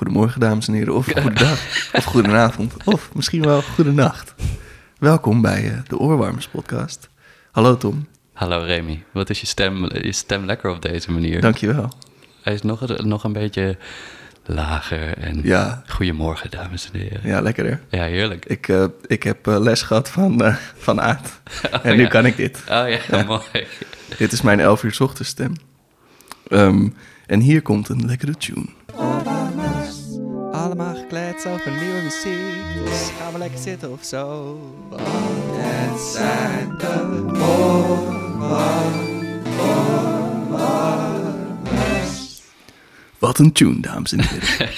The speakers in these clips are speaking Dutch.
Goedemorgen, dames en heren, of goedendag, of goedenavond, of misschien wel goedenacht. Welkom bij uh, de Oorwarmers podcast. Hallo Tom. Hallo Remy. Wat is je stem, je stem lekker op deze manier? Dankjewel. Hij is nog, nog een beetje lager en ja. goedemorgen, dames en heren. Ja, lekker hè? Ja, heerlijk. Ik, uh, ik heb uh, les gehad van, uh, van Aad oh, en nu ja. kan ik dit. Oh ja, ja. mooi. Dit is mijn 11 uur 's ochtends stem. Um, en hier komt een lekkere tune. Gekleed over nieuwe muziek. Dus gaan we lekker zitten of zo. Want het zijn de Oorwarmers. Wat een tune, dames en heren.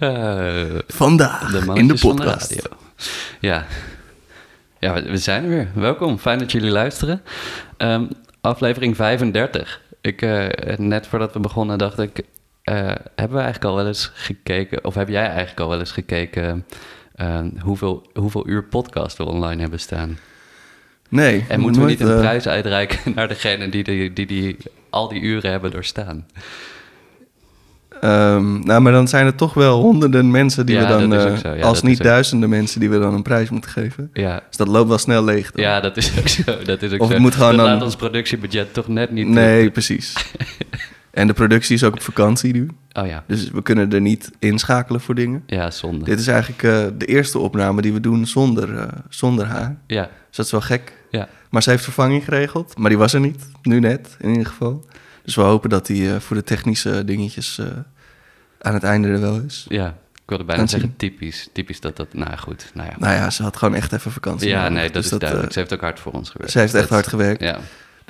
Uh, Vandaag de in de podcast. radio. Ja. ja, we- zijn er weer. Welkom, fijn dat jullie luisteren. Ehm, aflevering 35. Ik, eh, net voordat we begonnen dacht ik... eh, hebben we eigenlijk al wel eens gekeken... of heb jij eigenlijk al wel eens gekeken... eh, hoeveel, hoeveel uur podcast we online hebben staan? Nee, En moeten we niet een eh, prijs uitreiken naar degene die, die, die, die al die uren hebben doorstaan? ehm, nou, maar dan zijn er toch wel honderden mensen die Ja, we dan, zo. Ja, als niet duizenden mensen die we dan een prijs moeten geven. Ja, Dus dat loopt wel snel leeg. dan. ja dat is ook zo. Dat is ook Of zo. het moet gewoon dan- laat ons productiebudget toch net niet... Nee, precies. en de productie is ook op vakantie nu. Oh ja, Dus we kunnen er niet inschakelen voor dingen. ja, zonde. Dit is eigenlijk eh, de eerste opname die we doen zonder, eh, zonder haar. Ja, Dus dat is wel gek. ja. Maar ze heeft vervanging geregeld. Maar die was er niet. Nu net, in ieder geval. Dus we hopen dat die eh, voor de technische dingetjes aan het einde er wel is. Ja, ik wilde bijna zeggen typisch. Typisch dat dat... Nou goed, nou ja. Nou ja, ze had gewoon echt even vakantie ja, nodig. nee, dat Dus is duidelijk. Ze heeft ook hard voor ons gewerkt. ze heeft echt Dat- hard gewerkt. Ja,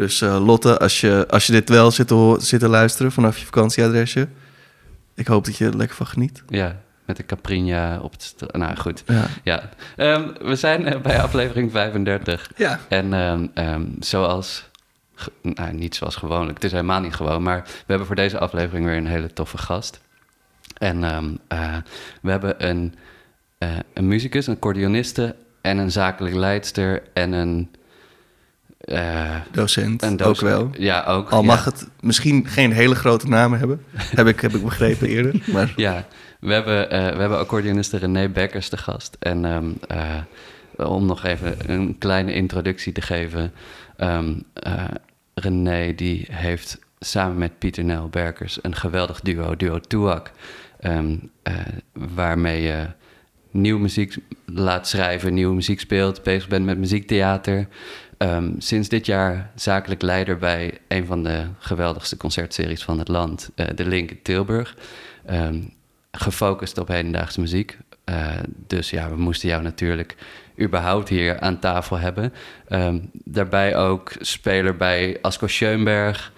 Dus eh, Lotte, als je, als je dit wel zit te, zit te luisteren vanaf je vakantieadresje... ik hoop dat je er lekker van geniet. ja, met de Caprinha op het... Nou goed, Ja. ja. Ehm, we zijn eh, bij aflevering 35. Ja. En ehm, ehm, zoals... Nou, niet zoals gewoonlijk. Het is helemaal niet gewoon. Maar we hebben voor deze aflevering weer een hele toffe gast. En eh, we hebben een, eh, een muzikus, een accordeoniste... en een zakelijk leidster en een... eh, Docent, ook wel. Ja, ook. Al ja. mag het misschien geen hele grote namen hebben. heb, ik, heb ik begrepen eerder. Maar Ja, we hebben, eh, we hebben accordeoniste René Bekkers te gast. En ehm, eh, om nog even een kleine introductie te geven. eh, René die heeft samen met Pieter Nel Berkers een geweldig duo, duo Tuak. ehm, eh, waarmee je nieuwe muziek laat schrijven, nieuwe muziek speelt, bezig bent met muziektheater. Ehm, sinds dit jaar zakelijk leider bij een van de geweldigste concertseries van het land, eh, De Link in Tilburg. Ehm, gefocust op hedendaagse muziek. Eh, dus ja, we moesten jou natuurlijk überhaupt hier aan tafel hebben. Ehm, daarbij ook speler bij Asko Schoenberg.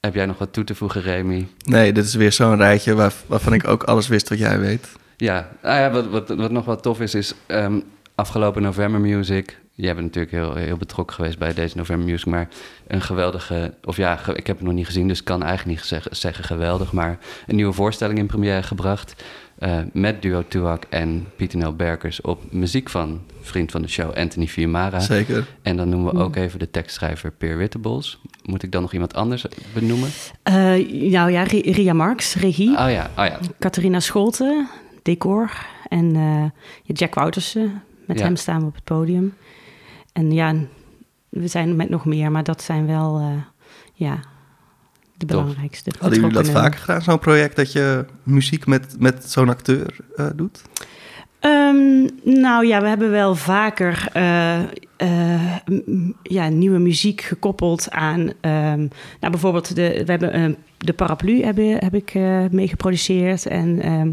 Heb jij nog wat toe te voegen, Remy? nee, dit is weer zo'n rijtje waar, waarvan ik ook alles wist wat jij weet. Ja, ah ja wat, wat, wat nog wat tof is, is afgelopen November Music. Jij bent natuurlijk heel, heel betrokken geweest bij deze November Music, maar een geweldige, of ja, ge- ik heb het nog niet gezien, dus ik kan eigenlijk niet zeggen, zeggen geweldig, maar een nieuwe voorstelling in première gebracht. eh, met duo Tuak en Pieter Nel Berkers op muziek van vriend van de show Anthony Fiumara. Zeker. En dan noemen we ook even de tekstschrijver Peer Wittebols. Moet ik dan nog iemand anders benoemen? Eh, nou ja, Ri- Ria Marx, regie. Oh ja, oh ja. Catharina Scholten, decor. En eh, ja, Jack Woutersen, met Ja. hem staan we op het podium. En ja, we zijn met nog meer, maar dat zijn wel eh, ja, de Tof. belangrijkste. Hadden jullie dat vaker gedaan, zo'n project dat je muziek met, met zo'n acteur eh, doet? Ehm, nou ja, we hebben wel vaker eh, eh, m- ja, nieuwe muziek gekoppeld aan... ehm, nou, bijvoorbeeld, de, we hebben een de paraplu heb, heb ik eh mee geproduceerd. En ehm,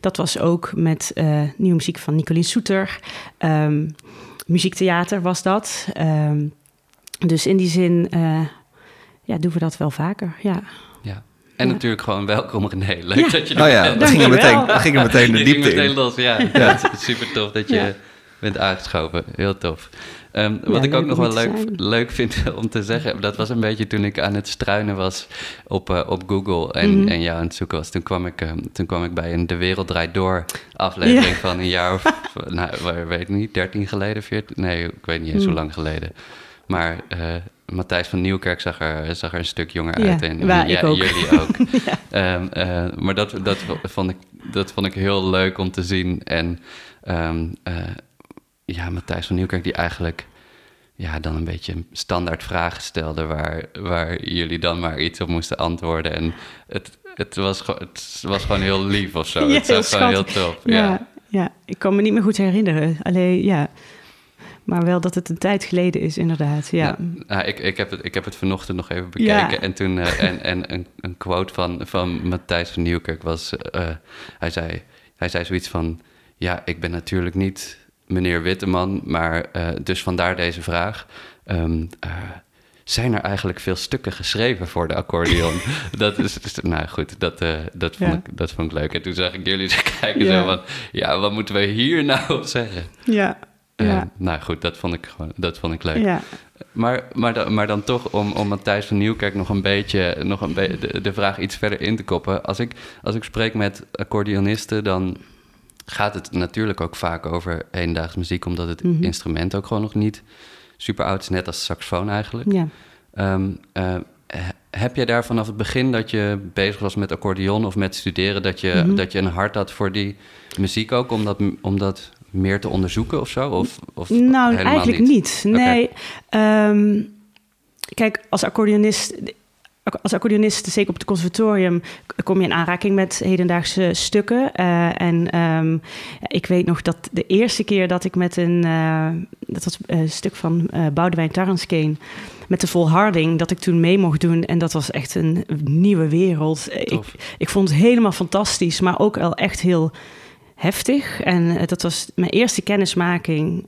dat was ook met eh, nieuwe muziek van Nicolien Soeter. Muziektheater was dat. Ehm, dus in die zin eh, ja, doen we dat wel vaker, ja. ja. En Ja. natuurlijk gewoon welkom René. Leuk Ja. dat je Oh ja, bent. we gingen Dankjewel. meteen, we gingen meteen de Je ging diepte meteen in. los, ja. ja. super tof dat je Ja. bent aangeschoven. Heel tof. Ehm, wat Ja, ik ook nog wel leuk, zijn. leuk vind om te zeggen, dat was een beetje toen ik aan het struinen was op, eh, op Google en, Mhm. en jou aan het zoeken was. Toen kwam ik, ehm, toen kwam ik bij een De Wereld Draait Door aflevering Ja. van een jaar of, nou, weet ik niet, 13 geleden, 14? Nee, ik weet niet eens Mhm. hoe lang geleden. Maar eh, Matthijs van Nieuwkerk zag er, zag er een stuk jonger Ja, uit. En waar ja, ook. jullie ook. Ehm, eh, maar dat, dat, vond ik, dat vond ik heel leuk om te zien. En ja, Matthijs van Nieuwkerk die eigenlijk ja, dan een beetje standaard vragen stelde... Waar, waar jullie dan maar iets op moesten antwoorden. En het, het, was, gewoon- het was gewoon heel lief of zo. Ja, het was gewoon heel tof. Ja. Ja. Ja, ik kan me niet meer goed herinneren. Alleen, ja. Maar wel dat het een tijd geleden is, inderdaad. Ja. Ja, nou, ik, ik, heb het, ik heb het vanochtend nog even bekeken. Ja. En toen eh, en, en een, een quote van, van Matthijs van Nieuwkerk was... eh, hij, zei, hij zei zoiets van... Ja, ik ben natuurlijk niet meneer Witteman, maar eh, dus vandaar deze vraag. Ehm, eh, zijn er eigenlijk veel stukken geschreven voor de accordeon? dat is, is- nou goed, dat, eh, dat, vond Ja. ik, dat vond ik leuk. En toen zag ik jullie kijken Ja. zo van... Ja, wat moeten we hier nou op zeggen? Ja. Ja. nou goed, dat vond ik, gewoon, dat vond ik leuk. ja. Maar, maar, dan, maar dan toch om, om Matthijs van Nieuwkerk nog een beetje nog een be- de, de vraag iets verder in te koppen. Als ik, als ik spreek met accordeonisten, dan gaat het natuurlijk ook vaak over hedendaags muziek, omdat het Mhm. instrument ook gewoon nog niet super oud is, net als saxofoon eigenlijk. ja. Ehm, eh, he- heb je daar vanaf het begin dat je bezig was met accordeon of met studeren, dat je, Mhm. dat je een hart had voor die muziek ook, om dat, om dat meer te onderzoeken of zo? Of, of Nou, eigenlijk niet. Nee. Ehm, kijk, als accordeonist, als accordeonist, zeker op het conservatorium, kom je in aanraking met hedendaagse stukken. Eh, en ehm, ik weet nog dat de eerste keer dat ik met een, eh, dat was een stuk van eh Boudewijn Tarrenskeen, met de volharding, dat ik toen mee mocht doen. En dat was echt een nieuwe wereld. Ik, ik vond het helemaal fantastisch, maar ook wel echt heel heftig. En dat was mijn eerste kennismaking,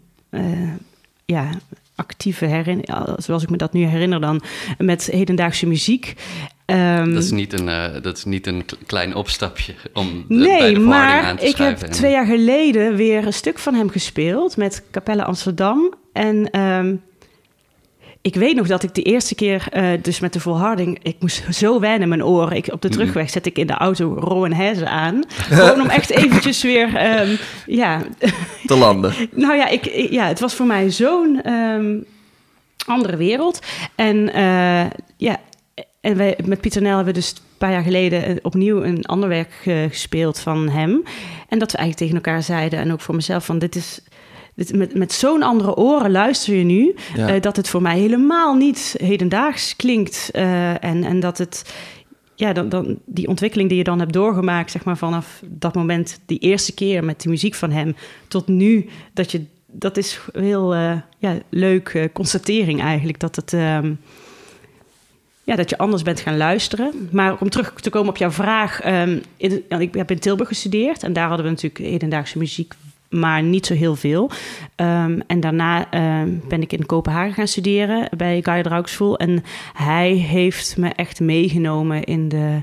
ja, actieve herinnering, zoals ik me dat nu herinner dan, met hedendaagse muziek. Ehm, Dat is niet een, eh, dat is niet een klein opstapje om de, bij Nee, de verhouding aan maar te ik heb. En- twee jaar geleden weer een stuk van hem gespeeld met Capelle Amsterdam. En ehm, ik weet nog dat ik de eerste keer, eh, dus met de volharding, ik moest zo wennen mijn oren. Ik, op de Mhm. terugweg zet ik in de auto Rowan Heze aan. Gewoon om echt eventjes weer, ehm, ja, Te landen. nou ja, ik, ja, het was voor mij zo'n ehm, andere wereld. En eh, ja, en wij, met Pieter Nel hebben we dus een paar jaar geleden eh, opnieuw een ander werk gespeeld van hem. En dat we eigenlijk tegen elkaar zeiden, en ook voor mezelf, van dit is... Met met zo'n andere oren luister je nu, Ja. eh, dat het voor mij helemaal niet hedendaags klinkt. eh, en, en dat het, ja, dan, dan, die ontwikkeling die je dan hebt doorgemaakt, zeg maar vanaf dat moment, die eerste keer met de muziek van hem, tot nu, dat je, dat is heel eh, ja, leuk constatering eigenlijk, dat het, ehm, ja, dat je anders bent gaan luisteren. Maar om terug te komen op jouw vraag, ehm, in, ik heb in Tilburg gestudeerd en daar hadden we natuurlijk hedendaagse muziek, maar niet zo heel veel. Ehm, en daarna ehm, ben ik in Kopenhagen gaan studeren bij Guy Draugsvoel. En hij heeft me echt meegenomen in de...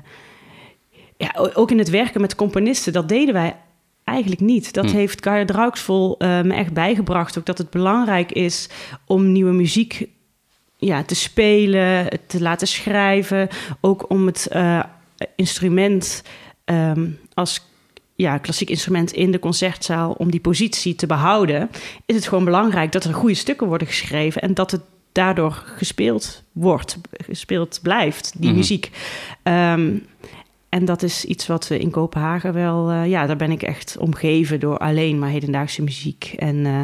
Ja, ook in het werken met componisten. Dat deden wij eigenlijk niet. Dat Hm. heeft Guy Draugsvoel eh, me echt bijgebracht. Ook dat het belangrijk is om nieuwe muziek ja, te spelen, te laten schrijven. Ook om het eh, instrument ehm, als ja, klassiek instrument in de concertzaal, om die positie te behouden, is het gewoon belangrijk dat er goede stukken worden geschreven en dat het daardoor gespeeld wordt, gespeeld blijft, die Mhm. muziek. Ehm, en dat is iets wat we in Kopenhagen wel, eh, ja, daar ben ik echt omgeven door alleen maar hedendaagse muziek. En eh,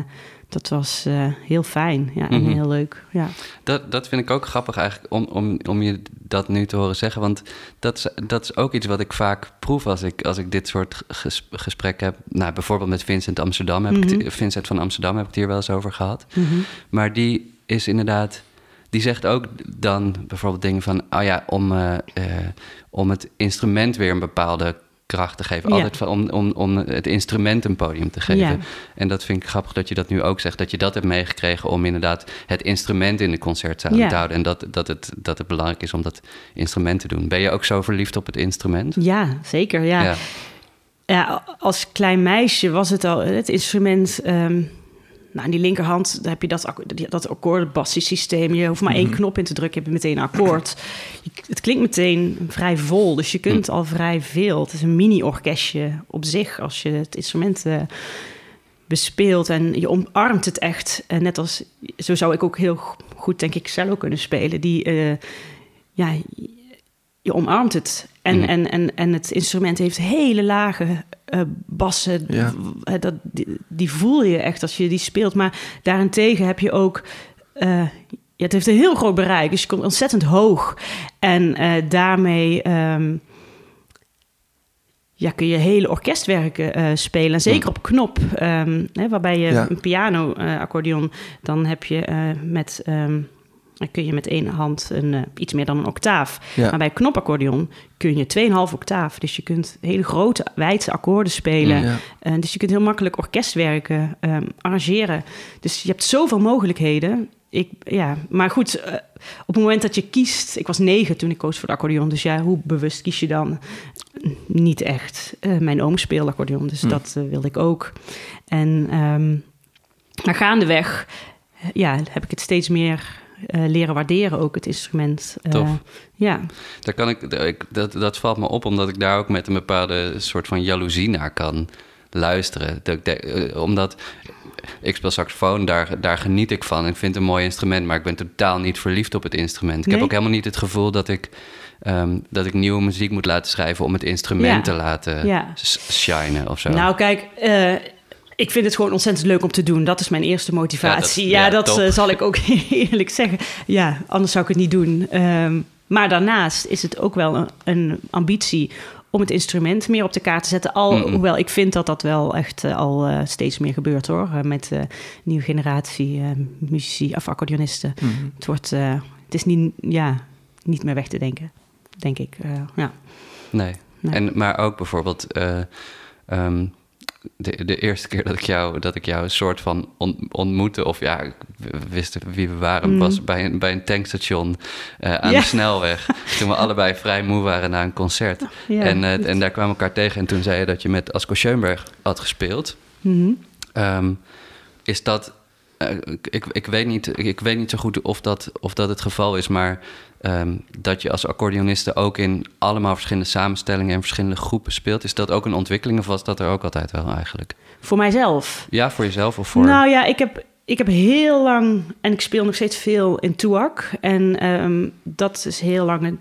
dat was eh, heel fijn ja, en Mhm. heel leuk. Ja. Dat, dat vind ik ook grappig eigenlijk om, om, om je dat nu te horen zeggen. Want dat is, dat is ook iets wat ik vaak proef als ik, als ik dit soort ges, gesprekken heb. Nou, bijvoorbeeld met Vincent Amsterdam heb ik het- Mhm. Vincent van Amsterdam heb ik het hier wel eens over gehad. Mhm. Maar die is inderdaad. Die zegt ook dan bijvoorbeeld dingen van. Oh ja, om, eh, eh, om het instrument weer een bepaalde kracht te geven. Altijd van, om, om, om het instrument een podium te geven. Ja. En dat vind ik grappig dat je dat nu ook zegt. Dat je dat hebt meegekregen om inderdaad het instrument in de concertzaal te houden. En dat, dat, het, dat het belangrijk is om dat instrument te doen. Ben je ook zo verliefd op het instrument? Ja, zeker. Ja. Ja. Ja, als klein meisje was het al het instrument. ehm, nou, aan die linkerhand daar heb je dat, dat akkoordbassiesysteem. Je hoeft maar één knop in te drukken, heb je meteen een akkoord. Je- het klinkt meteen vrij vol, dus je kunt al vrij veel. Het is een mini-orkestje op zich als je het instrument eh, bespeelt en je omarmt het echt. En net als, zo zou ik ook heel goed, denk ik, cello kunnen spelen. Die, eh, ja, je omarmt het. En, Mhm. en, en, en het instrument heeft hele lage eh, bassen. Ja. W- Dat, die, die voel je echt als je die speelt. Maar daarentegen heb je ook... eh, ja, het heeft een heel groot bereik, dus je komt ontzettend hoog. En eh, daarmee ehm, ja, kun je hele orkestwerken eh, spelen. En zeker op knop, ehm, hè, waarbij je Ja. een piano, eh, accordeon, dan heb je eh, met... ehm, dan kun je met één hand een, eh, iets meer dan een octaaf. Ja. Maar bij knopaccordeon kun je 2,5 octaaf. Dus je kunt hele grote, wijdse akkoorden spelen. Ja. Eh, dus je kunt heel makkelijk orkestwerken ehm, arrangeren. Dus je hebt zoveel mogelijkheden. Ik, ja, maar goed, eh, op het moment dat je kiest... Ik was negen toen ik koos voor de accordeon. Dus ja, hoe bewust kies je dan? Niet echt. Mijn oom speelde accordeon, dus Hm. dat wilde ik ook. En ehm, maar gaandeweg ja, heb ik het steeds meer leren waarderen, ook het instrument. Eh, Tof. ja, Daar kan ik, dat, dat valt me op omdat ik daar ook met een bepaalde soort van jaloezie naar kan luisteren. Dat eh, omdat ik speel saxofoon, daar, daar geniet ik van. Ik vind het een mooi instrument, maar ik ben totaal niet verliefd op het instrument. Ik heb ook helemaal niet het gevoel dat ik, ehm, dat ik nieuwe muziek moet laten schrijven om het instrument Ja. te laten Ja. shinen of zo. Nou, kijk, eh, ik vind het gewoon ontzettend leuk om te doen. Dat is mijn eerste motivatie. Ja, dat- ja, eh, zal ik ook eerlijk zeggen. Ja, anders zou ik het niet doen. Ehm, maar daarnaast is het ook wel een, een ambitie om het instrument meer op de kaart te zetten. Al, Mm-mm. Hoewel ik vind dat dat wel echt eh, al eh, steeds meer gebeurt hoor. Met de nieuwe generatie muzici of accordeonisten. Mhm. Het, wordt, het is niet, ja, niet meer weg te denken, denk ik. Ja. Nee. Nee. En, maar ook bijvoorbeeld eh, ehm, de, de eerste keer dat ik jou, dat ik jou een soort van on- ontmoette, of ja, ik w- wist wie we waren, Mm. was bij een, bij een tankstation eh, aan de snelweg. Toen we allebei vrij moe waren na een concert. En, eh, en daar kwamen we elkaar tegen. En toen zei je dat je met Asko Schoenberg had gespeeld. Mhm. Ehm, is dat. Eh, ik, ik, weet niet, ik weet niet zo goed of dat, of dat het geval is, maar ehm, dat je als accordeoniste ook in allemaal verschillende samenstellingen en verschillende groepen speelt. Is dat ook een ontwikkeling of was dat er ook altijd wel eigenlijk? Voor mijzelf. Ja, voor jezelf of voor. Nou ja, ik heb, ik heb heel lang, en ik speel nog steeds veel in Tuak. En ehm, dat is heel lang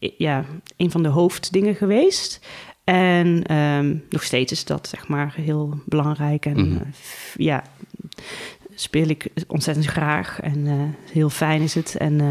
i- ja, een van de hoofddingen geweest. En ehm, nog steeds is dat zeg maar heel belangrijk. En Mhm. eh, ja, speel ik ontzettend graag. En eh, heel fijn is het. En, eh,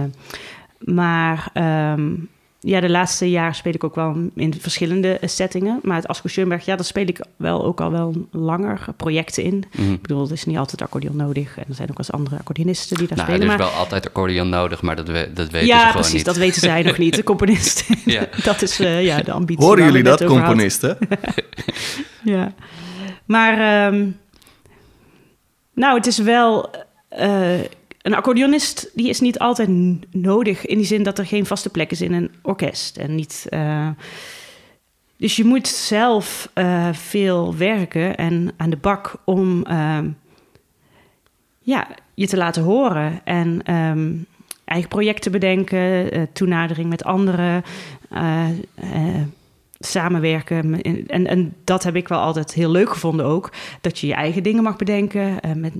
maar ehm, ja, de laatste jaren speel ik ook wel in verschillende settingen. Maar het Asko Schoenberg, ja, daar speel ik wel ook al wel langer projecten in. Mhm. Ik bedoel, er is niet altijd accordeon nodig. En er zijn ook wel eens andere accordeonisten die daar Nou, er spelen. is maar wel altijd accordeon nodig, maar dat, we, dat weten ze ja, gewoon precies, niet. dat weten zij nog niet, de componist. Ja. dat is eh, ja, de ambitie. Horen jullie dat, componisten? Ja. Maar, ehm, nou, het is wel... eh, een accordeonist die is niet altijd nodig... in die zin dat er geen vaste plek is in een orkest. En niet... eh, dus je moet zelf eh, veel werken en aan de bak om ehm, ja, je te laten horen. En ehm, eigen projecten bedenken, toenadering met anderen, samenwerken. En, en dat heb ik wel altijd heel leuk gevonden ook. Dat je je eigen dingen mag bedenken, eh, met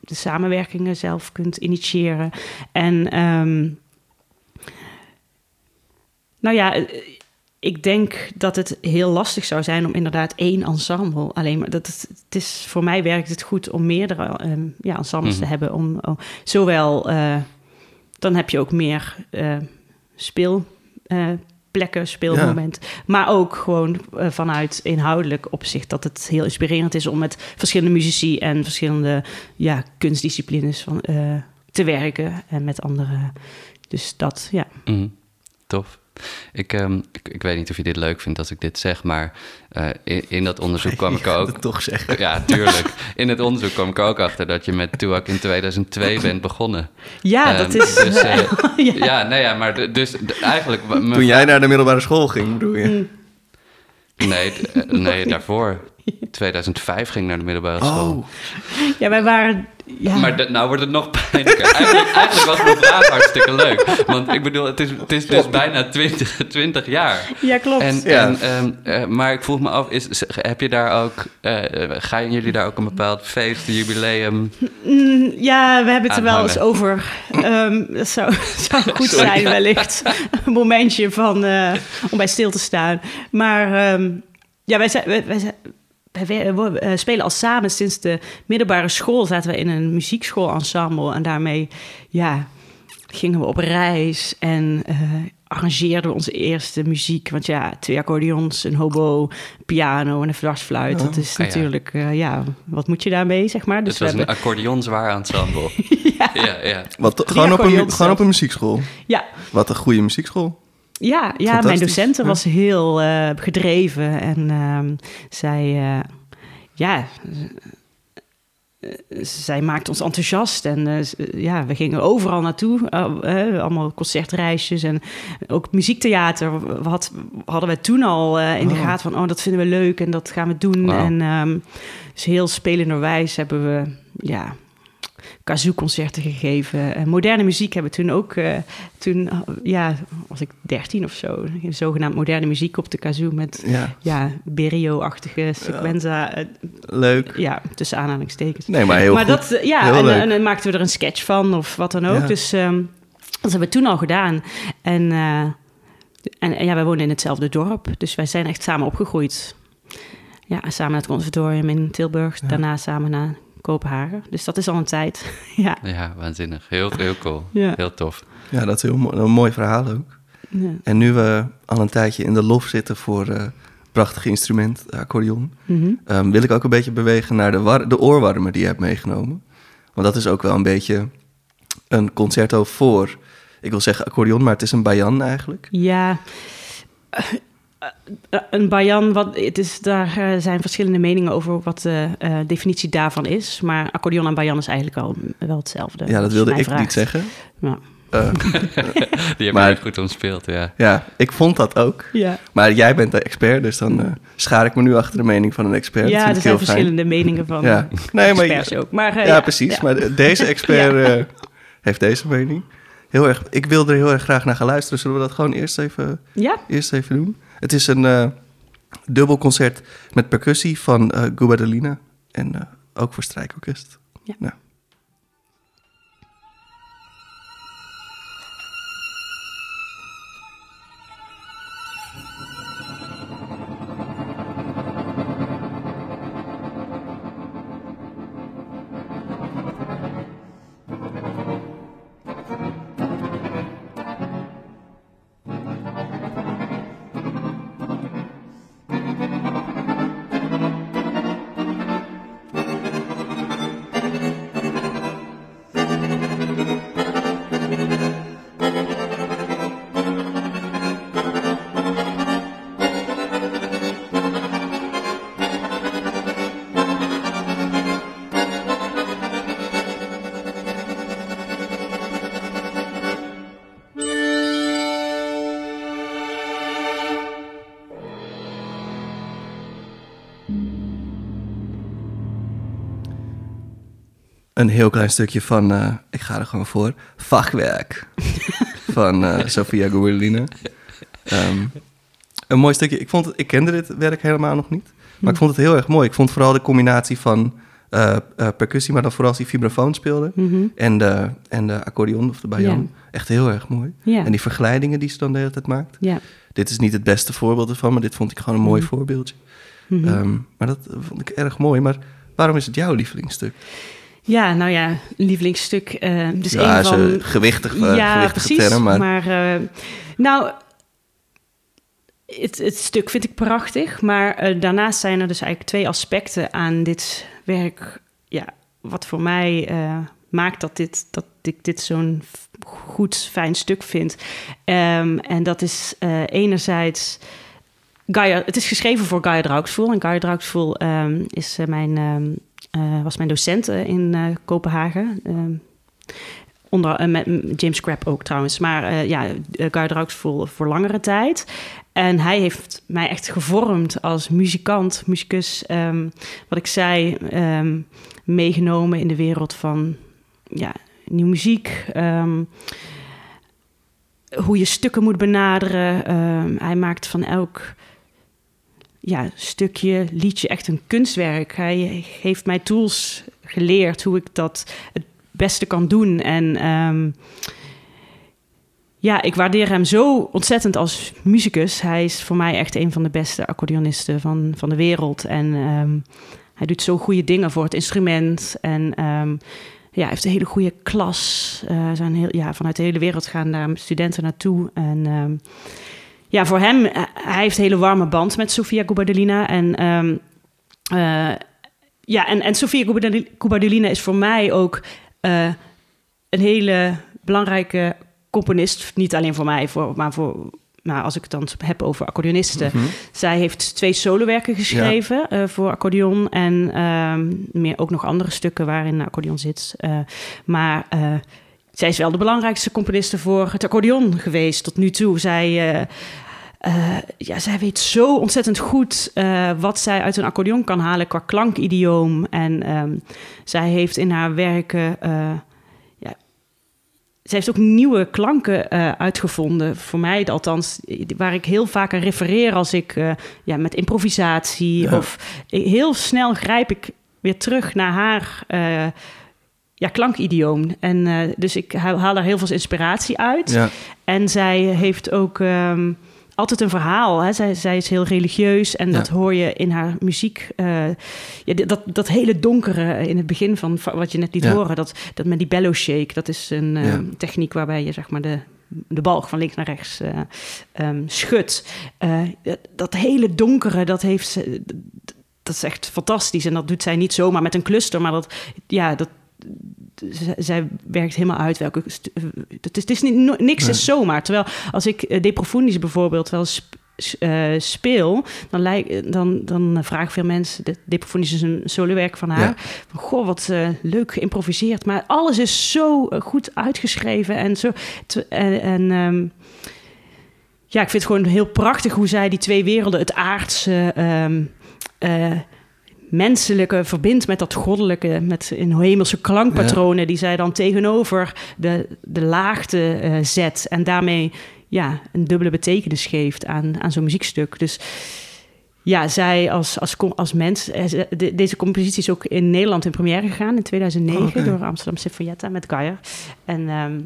de samenwerkingen zelf kunt initiëren. En ehm, nou ja, eh, ik denk dat het heel lastig zou zijn om inderdaad één ensemble alleen maar. Dat het, het is, voor mij werkt het goed om meerdere ehm, ja, ensembles Mhm. te hebben. Om, om- zowel, eh, dan heb je ook meer eh speelplekken, speelmoment. Maar ook gewoon eh, vanuit inhoudelijk opzicht dat het heel inspirerend is om met verschillende muzici en verschillende ja, kunstdisciplines van, eh, te werken en met anderen. Dus dat, ja. Mhm. Tof. Ik, ehm, ik, ik weet niet of je dit leuk vindt als ik dit zeg, maar eh, in, in dat onderzoek kwam ik ook... het toch zeggen. Ja, tuurlijk. In het onderzoek kwam ik ook achter dat je met Tuak in 2002 bent begonnen. Ja, Ehm, dat is. Dus, eh, ja. ja, nee, ja, maar dus eigenlijk... Toen jij naar de middelbare school ging, bedoel je? Mm. Nee, eh, nee, daarvoor. 2005 ging naar de middelbare school. Oh, Ja, wij waren... Ja, Maar de- nou wordt het nog pijnlijker. Eigenlijk, eigenlijk was mijn vraag hartstikke leuk. Want ik bedoel, het is, het is dus bijna 20, 20 jaar. ja klopt. En, Ja. en, ehm, eh, maar ik vroeg me af, is, heb je daar ook, eh, gaan jullie daar ook een bepaald feest, een jubileum? Mm, ja, we hebben het er wel eens over. Ehm, dat zou, zou goed Sorry. zijn, wellicht. Een momentje van, eh, om bij stil te staan. Maar ehm, ja, wij, zijn, wij, wij, zijn- wij, we- eh, spelen al samen sinds de middelbare school. Zaten we in een muziekschoolensemble. En daarmee ja, gingen we op reis en eh, arrangeerden we onze eerste muziek. Want ja, twee accordeons, een hobo, piano en een dwarsfluit. Dat is Ah, ja. natuurlijk, eh, ja, wat moet je daarmee, zeg maar. Dus het was we hebben- een accordeon zwaar ensemble. ja. ja, ja. wat, gewoon, op een, gewoon op een muziekschool. Ja, Wat een goede muziekschool. Ja, ja mijn docenten ja. was heel eh, gedreven en ehm, zij, eh, ja, eh, zij maakte ons enthousiast en ja, we gingen overal naartoe, allemaal concertreisjes en ook muziektheater had, hadden we toen al in de Oh. gaten van, oh, dat vinden we leuk en dat gaan we doen. En ehm, dus heel spelenderwijs hebben we, ja, kazoo-concerten gegeven. En moderne muziek hebben we toen ook, eh, toen, eh, ja, was ik dertien of zo, zogenaamd moderne muziek op de kazoo met, Ja, ja, Berio-achtige sequenza, eh, leuk. ja, tussen aanhalingstekens. Nee, maar heel maar goed. dat, eh, ja, Heel en, en dan maakten we er een sketch van of wat dan ook. Ja. Dus ehm, dat hebben we toen al gedaan. En, eh, en, en ja, wij wonen in hetzelfde dorp, dus wij zijn echt samen opgegroeid. Ja, samen naar het conservatorium in Tilburg, daarna samen naar Kopenhagen. Dus dat is al een tijd. ja. Ja, waanzinnig. Heel, heel cool. Ja. Heel tof. Ja, dat is heel mooi, een mooi verhaal ook. Ja. En nu we al een tijdje in de lof zitten voor eh prachtige instrument, de accordeon, Mhm. ehm, wil ik ook een beetje bewegen naar de, de oorwarmer die je hebt meegenomen. Want dat is ook wel een beetje een concerto voor, ik wil zeggen accordeon, maar het is een bayan eigenlijk. Ja, een bayan, wat, het is, daar eh, zijn verschillende meningen over wat de eh, definitie daarvan is. Maar accordeon en bayan is eigenlijk wel, wel hetzelfde. Ja, dat wilde ik vraagt. niet zeggen. Ja. Eh, Die heb Maar- je goed omspeeld, ja. ja, ik vond dat ook. Ja, Maar jij bent de expert, dus dan eh, schaar ik me nu achter de mening van een expert. ja er zijn fijn. verschillende meningen van Ja, nee, maar experts ook. Maar, eh, ja, precies. ja. Maar de- deze expert eh, heeft deze mening. Heel erg, ik wil er heel erg graag naar gaan luisteren. Zullen we dat gewoon eerst even, Ja, eerst even doen? Het is een eh dubbel concert met percussie van Gubadelina. En eh, ook voor strijkorkest. Ja. Nou. Een heel klein stukje van, eh, ik ga er gewoon voor, Vakwerk. van eh Sofia Gubadelina. Ehm, een mooi stukje. Ik, vond het, ik kende dit werk helemaal nog niet. Maar ik vond het heel erg mooi. Ik vond vooral de combinatie van eh, percussie, maar dan vooral als die vibrafoon speelde. Mhm. En de, en de accordeon of de bayan. Echt heel erg mooi. En die verglijdingen die ze dan de hele tijd maakt. Dit is niet het beste voorbeeld ervan, maar dit vond ik gewoon een mooi Mhm. voorbeeldje. Mhm. Ehm, maar dat vond ik erg mooi. Maar waarom is het jouw lievelingsstuk? Ja, nou ja, lievelingsstuk. eh dus ja, een van... een gewichtig, eh, ja, precies. term, maar, Maar, eh, nou, het, het stuk vind ik prachtig. Maar eh, daarnaast zijn er dus eigenlijk twee aspecten aan dit werk. Ja, wat voor mij eh, maakt dat, dit, dat ik dit zo'n goed, fijn stuk vind. Ehm, en dat is eh, enerzijds... Gaia, het is geschreven voor Gaia Draugsvoel. En Gaia Draugsvoel ehm, is, eh, mijn, ehm, eh, was mijn docent eh, in eh, Kopenhagen. Ehm, onder, met James Crab ook trouwens. Maar ja, uh, Guy Draugsvoel voor langere tijd. En hij heeft mij echt gevormd als muzikant, muzikus. ehm, wat ik zei, ehm, meegenomen in de wereld van ja, nieuwe muziek. hoe je stukken moet benaderen. Hij maakt van elk ja, stukje, liedje echt een kunstwerk. Hij heeft mij tools geleerd hoe ik dat het beste kan doen. En ehm, ja, ik waardeer hem zo ontzettend als muzikus. Hij is voor mij echt een van de beste accordeonisten van, van de wereld. En ehm, hij doet zo goede dingen voor het instrument. En ehm, ja, hij heeft een hele goede klas. Eh, zijn heel, ja, vanuit de hele wereld gaan daar studenten naartoe. En ja, voor hem, eh, hij heeft een hele warme band met Sofia Gubadelina. En ehm, eh, ja, en, en Sofia Gubadelina is voor mij ook eh, een hele belangrijke componist. Niet alleen voor mij, voor, maar voor. Nou, als ik het dan heb over accordeonisten. Mhm. Zij heeft twee solowerken geschreven voor accordeon. En ehm, meer ook nog andere stukken waarin accordeon zit. Maar zij is wel de belangrijkste componiste voor het accordeon geweest tot nu toe. Zij, eh, ja, zij weet zo ontzettend goed eh, wat zij uit een accordeon kan halen qua klankidioom. En ehm, zij heeft in haar werken. eh, ja, zij heeft ook nieuwe klanken uitgevonden. Voor mij althans, waar ik heel vaak aan refereer als ik ja, met improvisatie Ja. of heel snel grijp ik weer terug naar haar. ja, klankidioom. En dus ik haal, daar heel veel inspiratie uit. Ja, En zij heeft ook ehm, altijd een verhaal. Hè? Zij, zij is heel religieus en Ja. dat hoor je in haar muziek. eh, ja, dat, dat hele donkere in het begin van va- wat je net liet Ja. horen. Dat, dat met die bellow shake, dat is een eh, techniek waarbij je zeg maar de, de balk van links naar rechts ehm, schudt. Dat, dat hele donkere, dat heeft ze... Dat is echt fantastisch. En dat doet zij niet zomaar met een cluster, maar dat, ja, dat, zij werkt helemaal uit welke. eh, Het is, het is niet, niks Nee. is zomaar. Terwijl als ik eh, De Profundis bijvoorbeeld wel sp- eh, speel, dan, lijk, dan, dan vragen veel mensen. De, De Profundis is een solowerk van haar. Ja. Van, goh, wat leuk geïmproviseerd. Maar alles is zo goed uitgeschreven en zo. en, en ehm, ja, ik vind het gewoon heel prachtig hoe zij die twee werelden, het aardse. ehm, eh, menselijke verbindt met dat goddelijke, met in hemelse klankpatronen die zij dan tegenover de, de laagte eh, zet en daarmee ja, een dubbele betekenis geeft aan, aan zo'n muziekstuk. Dus ja, zij als, als, als mens, eh, ze- de- deze compositie is ook in Nederland in première gegaan in 2009 Oh, oké. door Amsterdam Sinfonietta met Geyer. En ehm,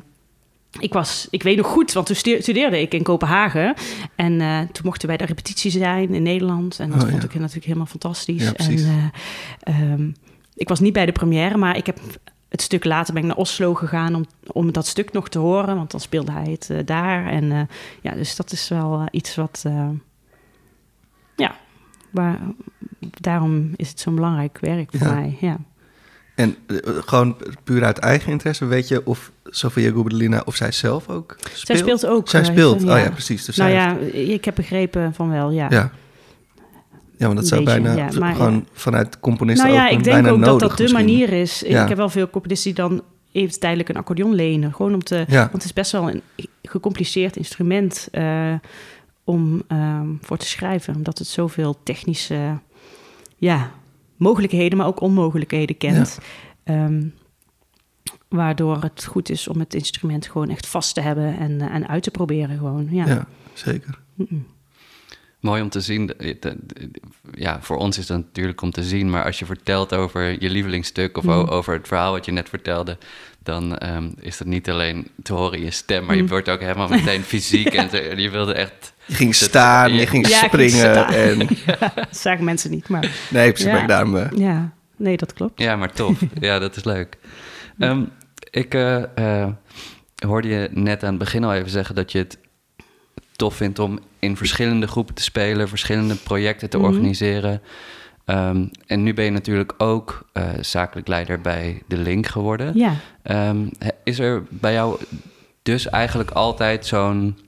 ik was, ik weet nog goed, want toen stu- studeerde ik in Kopenhagen. En eh, toen mochten wij de repetitie zijn in Nederland. En dat Oh, vond ja. ik natuurlijk helemaal fantastisch. Ja, en eh, ehm, ik was niet bij de première, maar ik heb het stuk later ben ik naar Oslo gegaan om, om dat stuk nog te horen. Want dan speelde hij het eh, daar. En ja, dus dat is wel iets wat. ja, waar, daarom is het zo'n belangrijk werk voor Ja. mij. Ja. En eh, gewoon puur uit eigen interesse, weet je of Sofia Gubadelina of zij zelf ook speelt? Zij speelt ook. Zij speelt, ja. oh ja, precies. Dus nou ja, ik heb begrepen van wel, ja. ja. Ja, want dat zou beetje, bijna ja, maar gewoon vanuit componisten Nou ja, ook ik denk bijna ook dat nodig dat de misschien. manier is. Ik heb wel veel componisten die dan even tijdelijk een accordeon lenen. Gewoon om te... Ja. Want het is best wel een gecompliceerd instrument eh, om ehm, voor te schrijven. Omdat het zoveel technische ja, mogelijkheden, maar ook onmogelijkheden kent. Ehm, waardoor het goed is om het instrument gewoon echt vast te hebben en, eh, en uit te proberen gewoon. Ja. Ja, zeker. Mooi om te zien. Ja, voor ons is dat natuurlijk om te zien. Maar als je vertelt over je lievelingsstuk of o- Mm. over het verhaal wat je net vertelde, dan ehm, is dat niet alleen te horen in je stem, maar je Mm. wordt ook helemaal meteen fysiek. en te- je wilde echt. Je ging staan, je ging Ja, ik ging springen. staan. En, Dat zagen mensen niet, maar nee, precies, Ja. maar ik daarom... eh, ja, nee, dat klopt. Ja, maar tof. ja, dat is leuk. Ehm, ik eh, eh, hoorde je net aan het begin al even zeggen dat je het tof vindt om in verschillende groepen te spelen, verschillende projecten te Mhm. organiseren. Ehm, en nu ben je natuurlijk ook eh, zakelijk leider bij De Link geworden. Ja. Ehm, is er bij jou dus eigenlijk altijd zo'n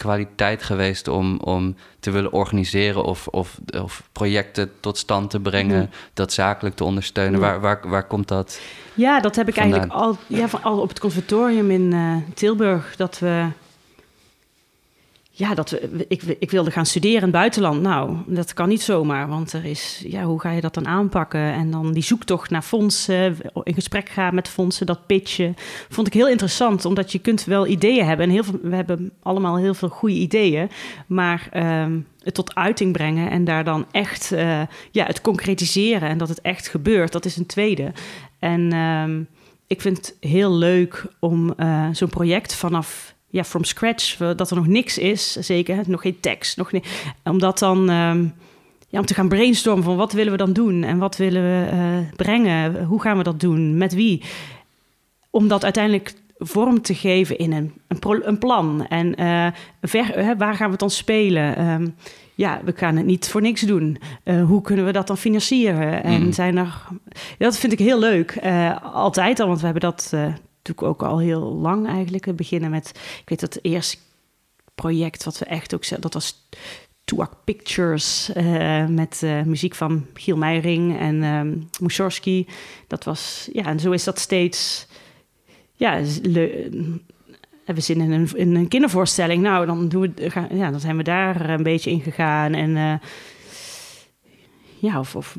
kwaliteit geweest om, om te willen organiseren of, of, of projecten tot stand te brengen, Mhm. dat zakelijk te ondersteunen? Ja. Waar, waar, waar komt dat? Ja, dat heb ik Vandaan. eigenlijk al, ja, van, al op het conservatorium in eh, Tilburg. Dat we. Ja, dat ik, ik wilde gaan studeren in het buitenland. Nou, dat kan niet zomaar, want er is, ja, hoe ga je dat dan aanpakken? En dan die zoektocht naar fondsen, in gesprek gaan met fondsen, dat pitchen, vond ik heel interessant, omdat je kunt wel ideeën hebben. En heel veel, we hebben allemaal heel veel goede ideeën, maar ehm, het tot uiting brengen en daar dan echt uh, ja, het concretiseren en dat het echt gebeurt, dat is een tweede. En ehm, ik vind het heel leuk om uh, zo'n project vanaf ja, from scratch, dat er nog niks is, zeker, nog geen tekst, nog niet, om dat dan ehm, ja, om te gaan brainstormen van wat willen we dan doen en wat willen we uh, brengen, hoe gaan we dat doen, met wie, om dat uiteindelijk vorm te geven in een, een, een plan en uh, ver, waar gaan we het dan spelen. Um, ja, we gaan het niet voor niks doen. Uh, hoe kunnen we dat dan financieren? En mm. zijn er. Dat vind ik heel leuk. Uh, altijd al, want we hebben dat uh, natuurlijk ook al heel lang eigenlijk. beginnen met. Ik weet dat het eerste project wat we echt ook. Dat was Tuak Pictures. met muziek van Giel Meijering en um, Mussorgsky. Dat was. Ja, en zo is dat steeds. Ja, hebben zin in een, in een kindervoorstelling. Nou, dan, doen we, gaan, ja, dan zijn we daar een beetje in gegaan. En uh, ja, of, of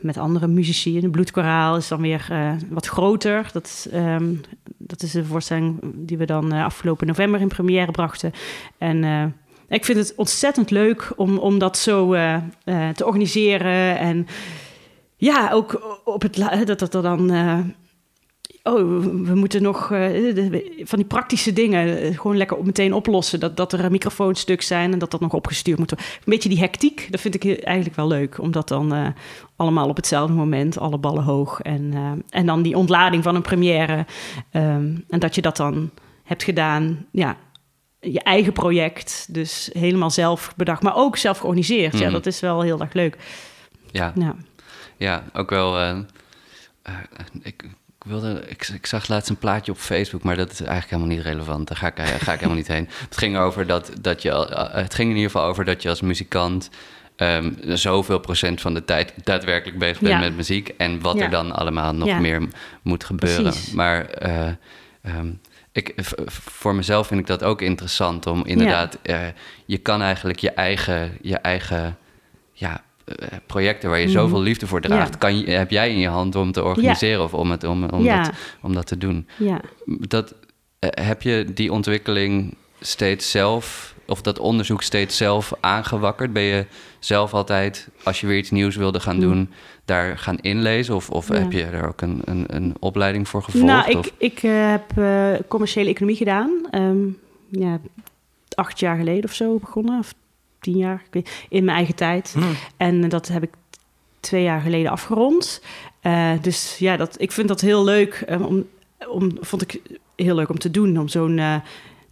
met andere muzici. De Bloedkoraal is dan weer uh, wat groter. Dat, um, dat is de voorstelling die we dan uh, afgelopen november in première brachten. En ik vind het ontzettend leuk om, om dat zo te organiseren. En ja, ook op het dat dat er dan oh, we moeten nog uh, van die praktische dingen uh, gewoon lekker meteen oplossen. Dat, dat er microfoonstuk zijn en dat dat nog opgestuurd moet worden. Een beetje die hectiek, dat vind ik eigenlijk wel leuk. Omdat dan uh, allemaal op hetzelfde moment, alle ballen hoog. En, en dan die ontlading van een première. Um, en dat je dat dan hebt gedaan, ja, je eigen project. Dus helemaal zelf bedacht, maar ook zelf georganiseerd. Mm. Ja, mhm. dat is wel heel erg leuk. Ja, ja. ja ook wel... ik ik, wilde, ik, ik, zag laatst een plaatje op Facebook, maar dat is eigenlijk helemaal niet relevant. Daar ga ik, ga ik helemaal niet heen. Het ging, over dat, dat je, eh, het ging in ieder geval over dat je als muzikant um, zoveel procent van de tijd daadwerkelijk bezig bent met muziek. En wat er dan allemaal nog meer moet gebeuren. Maar uh, um, ik, voor mezelf vind ik dat ook interessant om inderdaad, uh, je kan eigenlijk je eigen, je eigen ja, eh, projecten waar je mhm. zoveel liefde voor draagt, kan je, heb jij in je hand om te organiseren of om, het, om, om, dat, om dat te doen. Ja. Dat, eh, heb je die ontwikkeling steeds zelf, of dat onderzoek steeds zelf aangewakkerd? Ben je zelf altijd, als je weer iets nieuws wilde gaan mhm. doen, daar gaan inlezen? Of, of heb je er ook een, een, een opleiding voor gevolgd? Nou, ik, ik uh, heb commerciële economie gedaan. Um, ja, acht jaar geleden of zo begonnen. Of tien jaar, in mijn eigen tijd. Hmm. En dat heb ik twee jaar geleden afgerond. Uh, dus ja, dat, ik vind dat heel leuk. Uh, om, om, vond ik heel leuk om te doen. Om zo'n uh,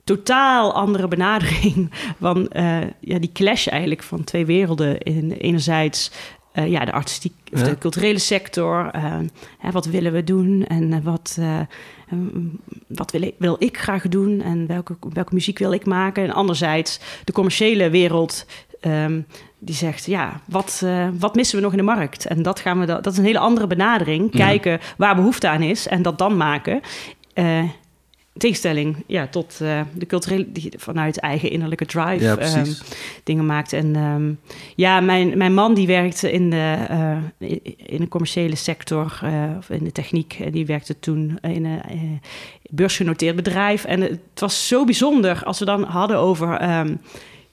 totaal andere benadering van ja, die clash eigenlijk van twee werelden. In, enerzijds ja, de artistiek, of de culturele sector. Uh, hè, wat willen we doen en wat, wat wil, ik, wil ik graag doen en welke, welke muziek wil ik maken? En anderzijds de commerciële wereld. Um, die zegt, ja, wat, uh, wat missen we nog in de markt? En dat, gaan we dat is een hele andere benadering. Kijken waar behoefte aan is en dat dan maken. Tegenstelling ja, tot uh, de culturele, die vanuit eigen innerlijke drive ja, um, dingen maakt. En um, ja, mijn, mijn man die werkte in de, uh, in de commerciële sector, uh, of in de techniek. Die werkte toen in een beursgenoteerd bedrijf. En het was zo bijzonder als we dan hadden over um,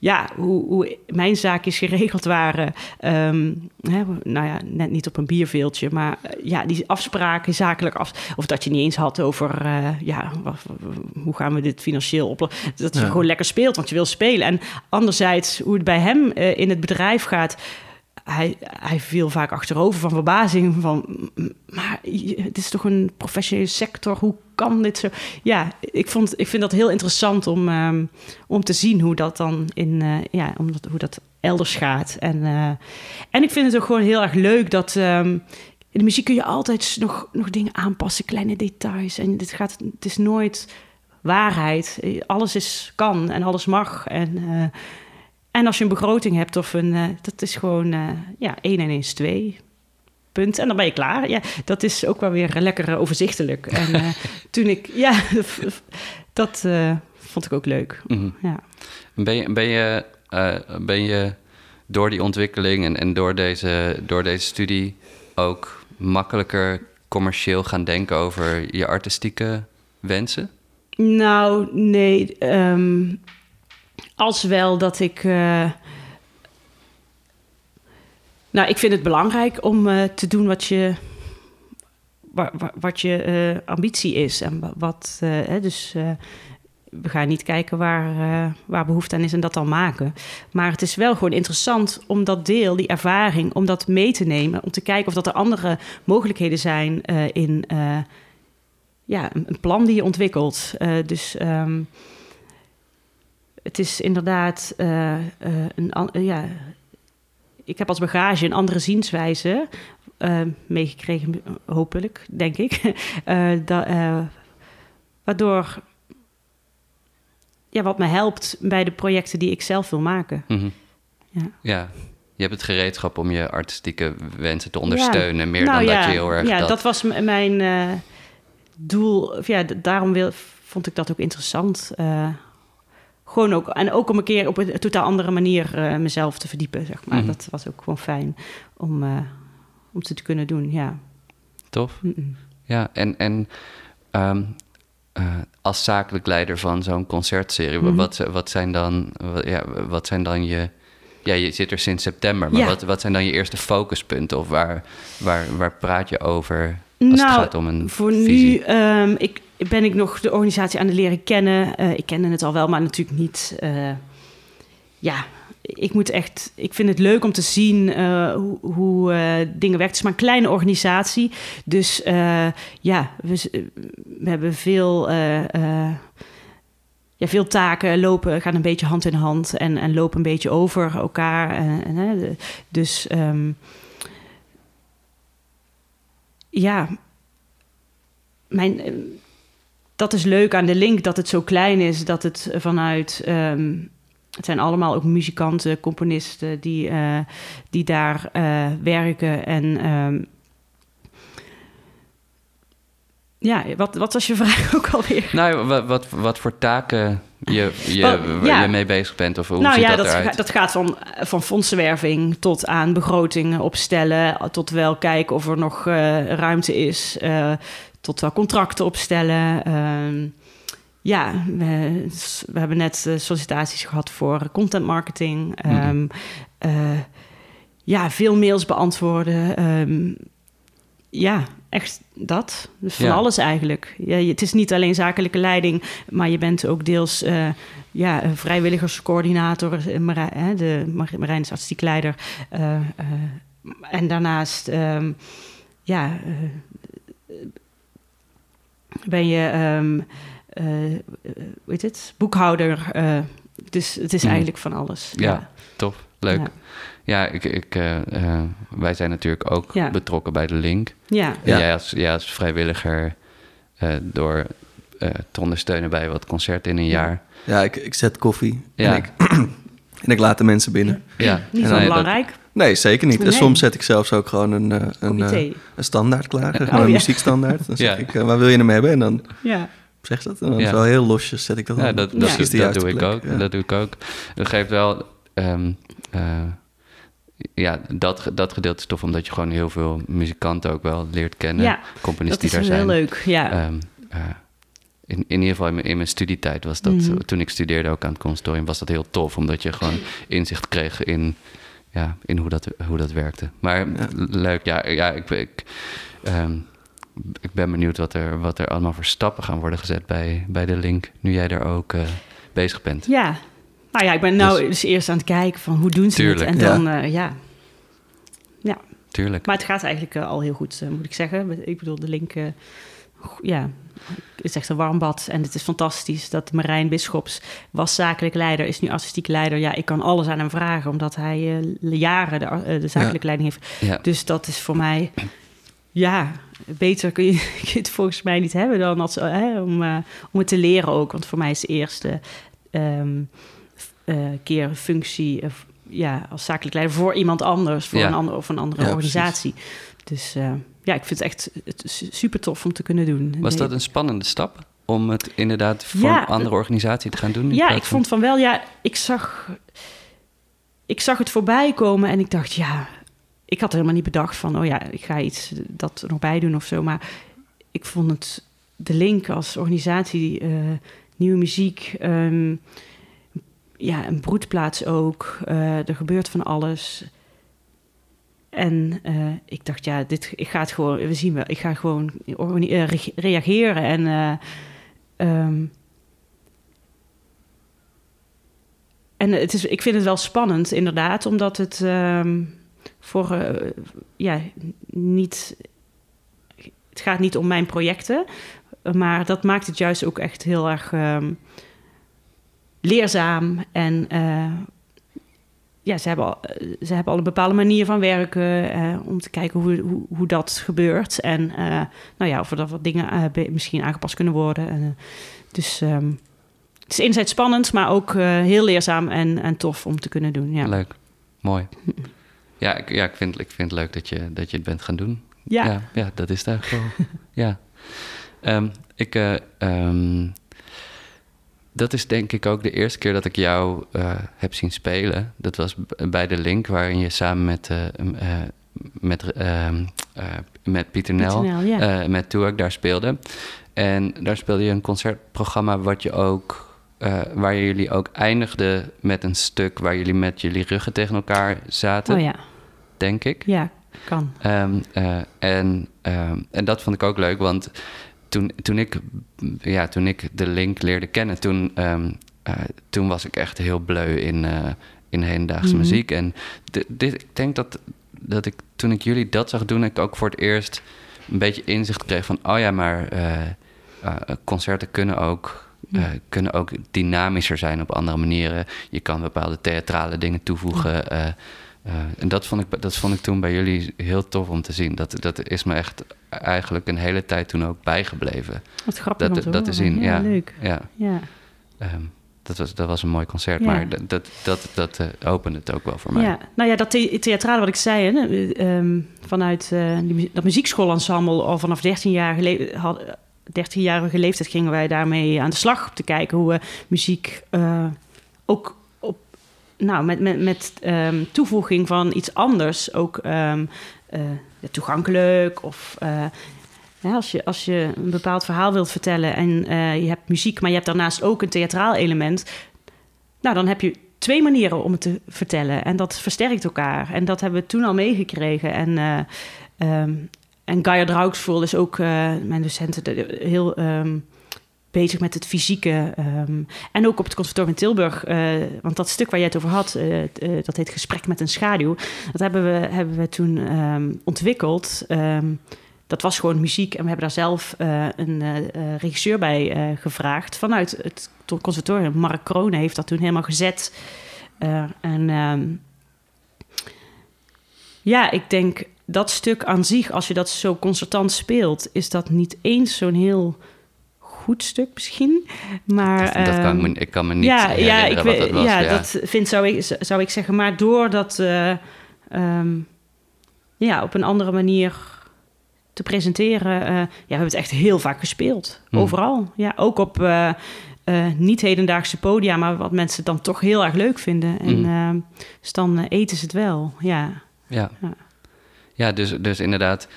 ja, hoe, hoe, mijn zaakjes geregeld waren. Um, hè, nou ja, net niet op een bierveeltje, maar uh, ja, die afspraken zakelijk af. Of dat je niet eens had over, uh, ja, hoe gaan we dit financieel oplossen? Dat je gewoon lekker speelt, want je wil spelen. En anderzijds, hoe het bij hem uh, in het bedrijf gaat hij, viel vaak achterover van verbazing. Van, maar het is toch een professionele sector? Hoe kan dit zo? Ja, ik, vond, ik vind dat heel interessant om, um, om te zien hoe dat dan in, uh, ja, omdat, hoe dat elders gaat. En, uh, en ik vind het ook gewoon heel erg leuk dat. Um, in de muziek kun je altijd nog, nog dingen aanpassen, kleine details. En dit gaat, het is nooit waarheid. Alles is kan en alles mag. En uh, en als je een begroting hebt of een, uh, dat is gewoon uh, ja, 1 en 1 is 2. Punt. En dan ben je klaar. Ja, dat is ook wel weer lekker overzichtelijk. En uh, toen ik, ja, dat vond ik ook leuk. Mm -hmm. ja. Ben je, ben je, eh, ben je door die ontwikkeling en, en door, deze, door deze studie ook makkelijker commercieel gaan denken over je artistieke wensen? Nou, nee. ehm, als wel dat ik. eh, nou, ik vind het belangrijk om eh, te doen wat je. wa- wa- Wat je eh, ambitie is. En wa- wat. hè, dus we gaan niet kijken waar, waar behoefte aan is en dat dan maken. Maar het is wel gewoon interessant om dat deel, die ervaring, om dat mee te nemen. Om te kijken of dat er andere mogelijkheden zijn in. ja, een, plan die je ontwikkelt. Dus ehm, het is inderdaad eh, een ja. Ik heb als bagage een andere zienswijze eh, meegekregen, hopelijk, denk ik. Waardoor, ja, wat me helpt bij de projecten die ik zelf wil maken. Mhm. Ja. Ja, je hebt het gereedschap om je artistieke wensen te ondersteunen, meer Nou dan ja, dat je heel erg Ja, dat... dat, was mijn doel. Ja, daarom wil, vond ik dat ook interessant. Gewoon ook, en ook om een keer op een totaal andere manier eh, mezelf te verdiepen, zeg maar. Mhm. Dat was ook gewoon fijn om, eh, om te kunnen doen, ja. Tof. Ja, en, en ehm, eh, als zakelijk leider van zo'n concertserie, Mhm. wat, wat, zijn dan, wat, ja, wat zijn dan je... Ja, je zit er sinds september, maar Ja. wat, wat zijn dan je eerste focuspunten? Of waar, waar, waar praat je over als het Nou, gaat om een Voor visie? nu ehm, ik, ben ik nog de organisatie aan het leren kennen. Eh, ik kende het al wel, maar natuurlijk niet. eh, ja, ik moet echt. Ik vind het leuk om te zien eh, hoe, hoe dingen werken. Het is maar een kleine organisatie. Dus ja, we, hebben veel. ja, veel taken lopen, gaan een beetje hand in hand en, en lopen een beetje over elkaar. En, en, dus ehm, ja, mijn, eh, dat is leuk aan de link, dat het zo klein is, dat het vanuit. ehm, het zijn allemaal ook muzikanten, componisten die, eh, die daar eh, werken. En ehm, ja, wat, wat was je vraag ook alweer? Nou, wat, wat, wat voor taken je, je, Oh, ja. je mee bezig bent? Of hoe nou ziet ja, dat, dat, dat gaat van, van fondsenwerving tot aan begrotingen opstellen, tot wel kijken of er nog eh, ruimte is, eh, tot wel contracten opstellen. Ehm, ja, we, we hebben net eh, sollicitaties gehad voor content marketing. Ehm, eh, ja, veel mails beantwoorden. Ehm, ja, echt dat. Dus van Ja. alles eigenlijk. Ja, het is niet alleen zakelijke leiding, maar je bent ook deels eh, ja, een vrijwilligerscoördinator. eh, hè, de Mar- Marijn is artistiek leider. eh, en daarnaast, ehm, ja, ben je, hoe heet het, boekhouder. dus het is Mhm. eigenlijk van alles. Ja, tof. Leuk. Ja. Ja, ik, ik, eh, eh, wij zijn natuurlijk ook Ja. betrokken bij de link. Ja. En Ja. jij, als, jij als vrijwilliger eh, door eh, te ondersteunen bij wat concerten in een Ja. jaar. Ja, ik, ik zet koffie Ja. en, ik, en ik laat de mensen binnen. Ja, Niet zo belangrijk. Nee, zeker niet. En soms zet ik zelfs ook gewoon een, een, een standaard klaar. Gewoon Oh, een ja. muziekstandaard. Dan zeg Ja. ik, waar wil je hem hebben? En dan Ja. zeg je dat. En dan Ja. zo heel losjes zet ik dat Ja, dat, op dat, de dat juiste doe ik ook. Ja. Dat doe ik ook. Dat geeft wel... ehm, eh, ja, dat, dat gedeelte is tof, omdat je gewoon heel veel muzikanten ook wel leert kennen. Ja, componisten Dat is die daar heel zijn. leuk. Ja. Ehm, eh, in, in ieder geval in mijn, in mijn studietijd was dat, Mhm. toen ik studeerde ook aan het conservatorium, was dat heel tof, omdat je gewoon inzicht kreeg in, ja, in hoe, dat, hoe dat werkte. Maar Ja. leuk, ja, ja ik, ik, ehm, ik ben benieuwd wat er, wat er allemaal voor stappen gaan worden gezet bij, bij de link, nu jij daar ook eh, bezig bent. Ja. Nou ja, ik ben nou Dus- dus eerst aan het kijken van hoe doen ze Tuurlijk. het. En Ja. dan, eh, ja. Tuurlijk. Maar het gaat eigenlijk eh, al heel goed, eh, moet ik zeggen. Ik bedoel, de link, ja, het is echt een warm bad. En het is fantastisch dat Marijn Bisschops was zakelijk leider, is nu artistiek leider. Ja, ik kan alles aan hem vragen, omdat hij jaren de, zakelijke leiding heeft. Ja. Dus dat is voor mij, ja, beter kun je, het volgens mij niet hebben dan als, hè, om, om het te leren ook. Want voor mij is de eerste ehm, eh, keer een functie eh, ja, als zakelijk leider voor iemand anders, voor Ja. een ander of een andere Ja, organisatie. Dus eh, ja, ik vind het echt super tof om te kunnen doen. Was dat een spannende stap om het inderdaad voor Ja, een andere organisatie te gaan doen? Ja, ik vond van wel, ja, ik zag, ik zag het voorbij komen en ik dacht, ja, ik had helemaal niet bedacht van, oh ja, ik ga iets dat er nog bij doen of zo. Maar ik vond het, de link als organisatie, eh, nieuwe muziek, ehm, ja, een broedplaats ook. eh, er gebeurt van alles. En eh, ik dacht, ja, dit, ik ga het gewoon, we zien wel, ik ga gewoon eh, re- reageren en. eh, ehm, En het is, ik vind het wel spannend, inderdaad, omdat het ehm, voor ja, niet. Het gaat niet om mijn projecten, maar dat maakt het juist ook echt heel erg ehm, leerzaam. En eh, ja, ze hebben, al, eh, ze hebben al een bepaalde manier van werken eh, om te kijken hoe, hoe, hoe dat gebeurt. En eh, nou ja, of er dan wat dingen eh, misschien aangepast kunnen worden. En, dus ehm, het is enerzijds spannend, maar ook heel leerzaam en, en tof om te kunnen doen. Ja, Leuk, mooi. Ja, ik, ja ik, vind, ik vind het leuk dat je, dat je het bent gaan doen. ja. ja, ja, dat is het eigenlijk wel. ja. Ehm, ik, eh, ehm, dat is denk ik ook de eerste keer dat ik jou eh, heb zien spelen. Dat was bij de Link, waarin je samen met, eh, met, ehm, eh, met Pieter Nel, ja. eh, met Tuak daar speelde. En daar speelde je een concertprogramma wat je ook, waar jullie ook eindigden met een stuk waar jullie met jullie ruggen tegen elkaar zaten, oh ja, denk ik. ja, kan. Ehm, eh, en, ehm, en dat vond ik ook leuk, want toen, toen, ik, ja, toen ik de link leerde kennen, toen, ehm, eh, toen was ik echt heel bleu in, eh, in hedendaagse Mhm. muziek. En di- dit, ik denk dat, dat ik toen ik jullie dat zag doen, ik ook voor het eerst een beetje inzicht kreeg van, oh ja, maar eh, concerten kunnen ook. eh, kunnen ook dynamischer zijn op andere manieren. Je kan bepaalde theatrale dingen toevoegen. Eh, en dat vond, ik, dat vond ik toen bij jullie heel tof om te zien. Dat, dat is me echt eigenlijk een hele tijd toen ook bijgebleven. Wat grappig Dat, om te dat te zien, ja. leuk. Ja, Ja. ehm, dat, was, dat was een mooi concert, Ja. maar dat, dat, dat, dat eh, opende het ook wel voor mij. Ja, nou ja, dat the- theatrale wat ik zei, hè, eh, ehm, vanuit die, dat muziekschoolensemble al vanaf 13 jaar gele- had, 13-jarige leeftijd gingen wij daarmee aan de slag om te kijken hoe we muziek ook nou, met, met, met ehm, toevoeging van iets anders ook ehm, eh, toegankelijk of eh, als, je, als je een bepaald verhaal wilt vertellen en eh, je hebt muziek, maar je hebt daarnaast ook een theatraal element, nou, dan heb je twee manieren om het te vertellen. En dat versterkt elkaar. En dat hebben we toen al meegekregen. En, eh ehm en Gaia Draugsvoel is ook, mijn docent, de- heel bezig met het fysieke. ehm, en ook op het conservatorium in Tilburg. eh, want dat stuk waar jij het over had, eh, eh, dat heet Gesprek met een schaduw. Dat hebben we, hebben we toen ehm, ontwikkeld. Ehm, dat was gewoon muziek. En we hebben daar zelf een regisseur bij gevraagd. Vanuit het conservatorium. Mark Kroon heeft dat toen helemaal gezet. En ja, ik denk dat stuk aan zich, als je dat zo concertant speelt, is dat niet eens zo'n heel goed stuk misschien. Maar, Dat, dat kan ik, ehm, me, ik kan me niet ja, ja, ik, wat weet- dat was. ja, ja. dat vind, zou, ik, zou ik zeggen. Maar door dat eh, ehm, ja, op een andere manier te presenteren... eh, ja, we hebben het echt heel vaak gespeeld. Hmm. Overal. Ja, ook op eh, niet-hedendaagse podia... maar wat mensen dan toch heel erg leuk vinden. En Hmm. ehm, dus dan eten ze het wel, ja. Ja, Ja. ja dus, dus inderdaad,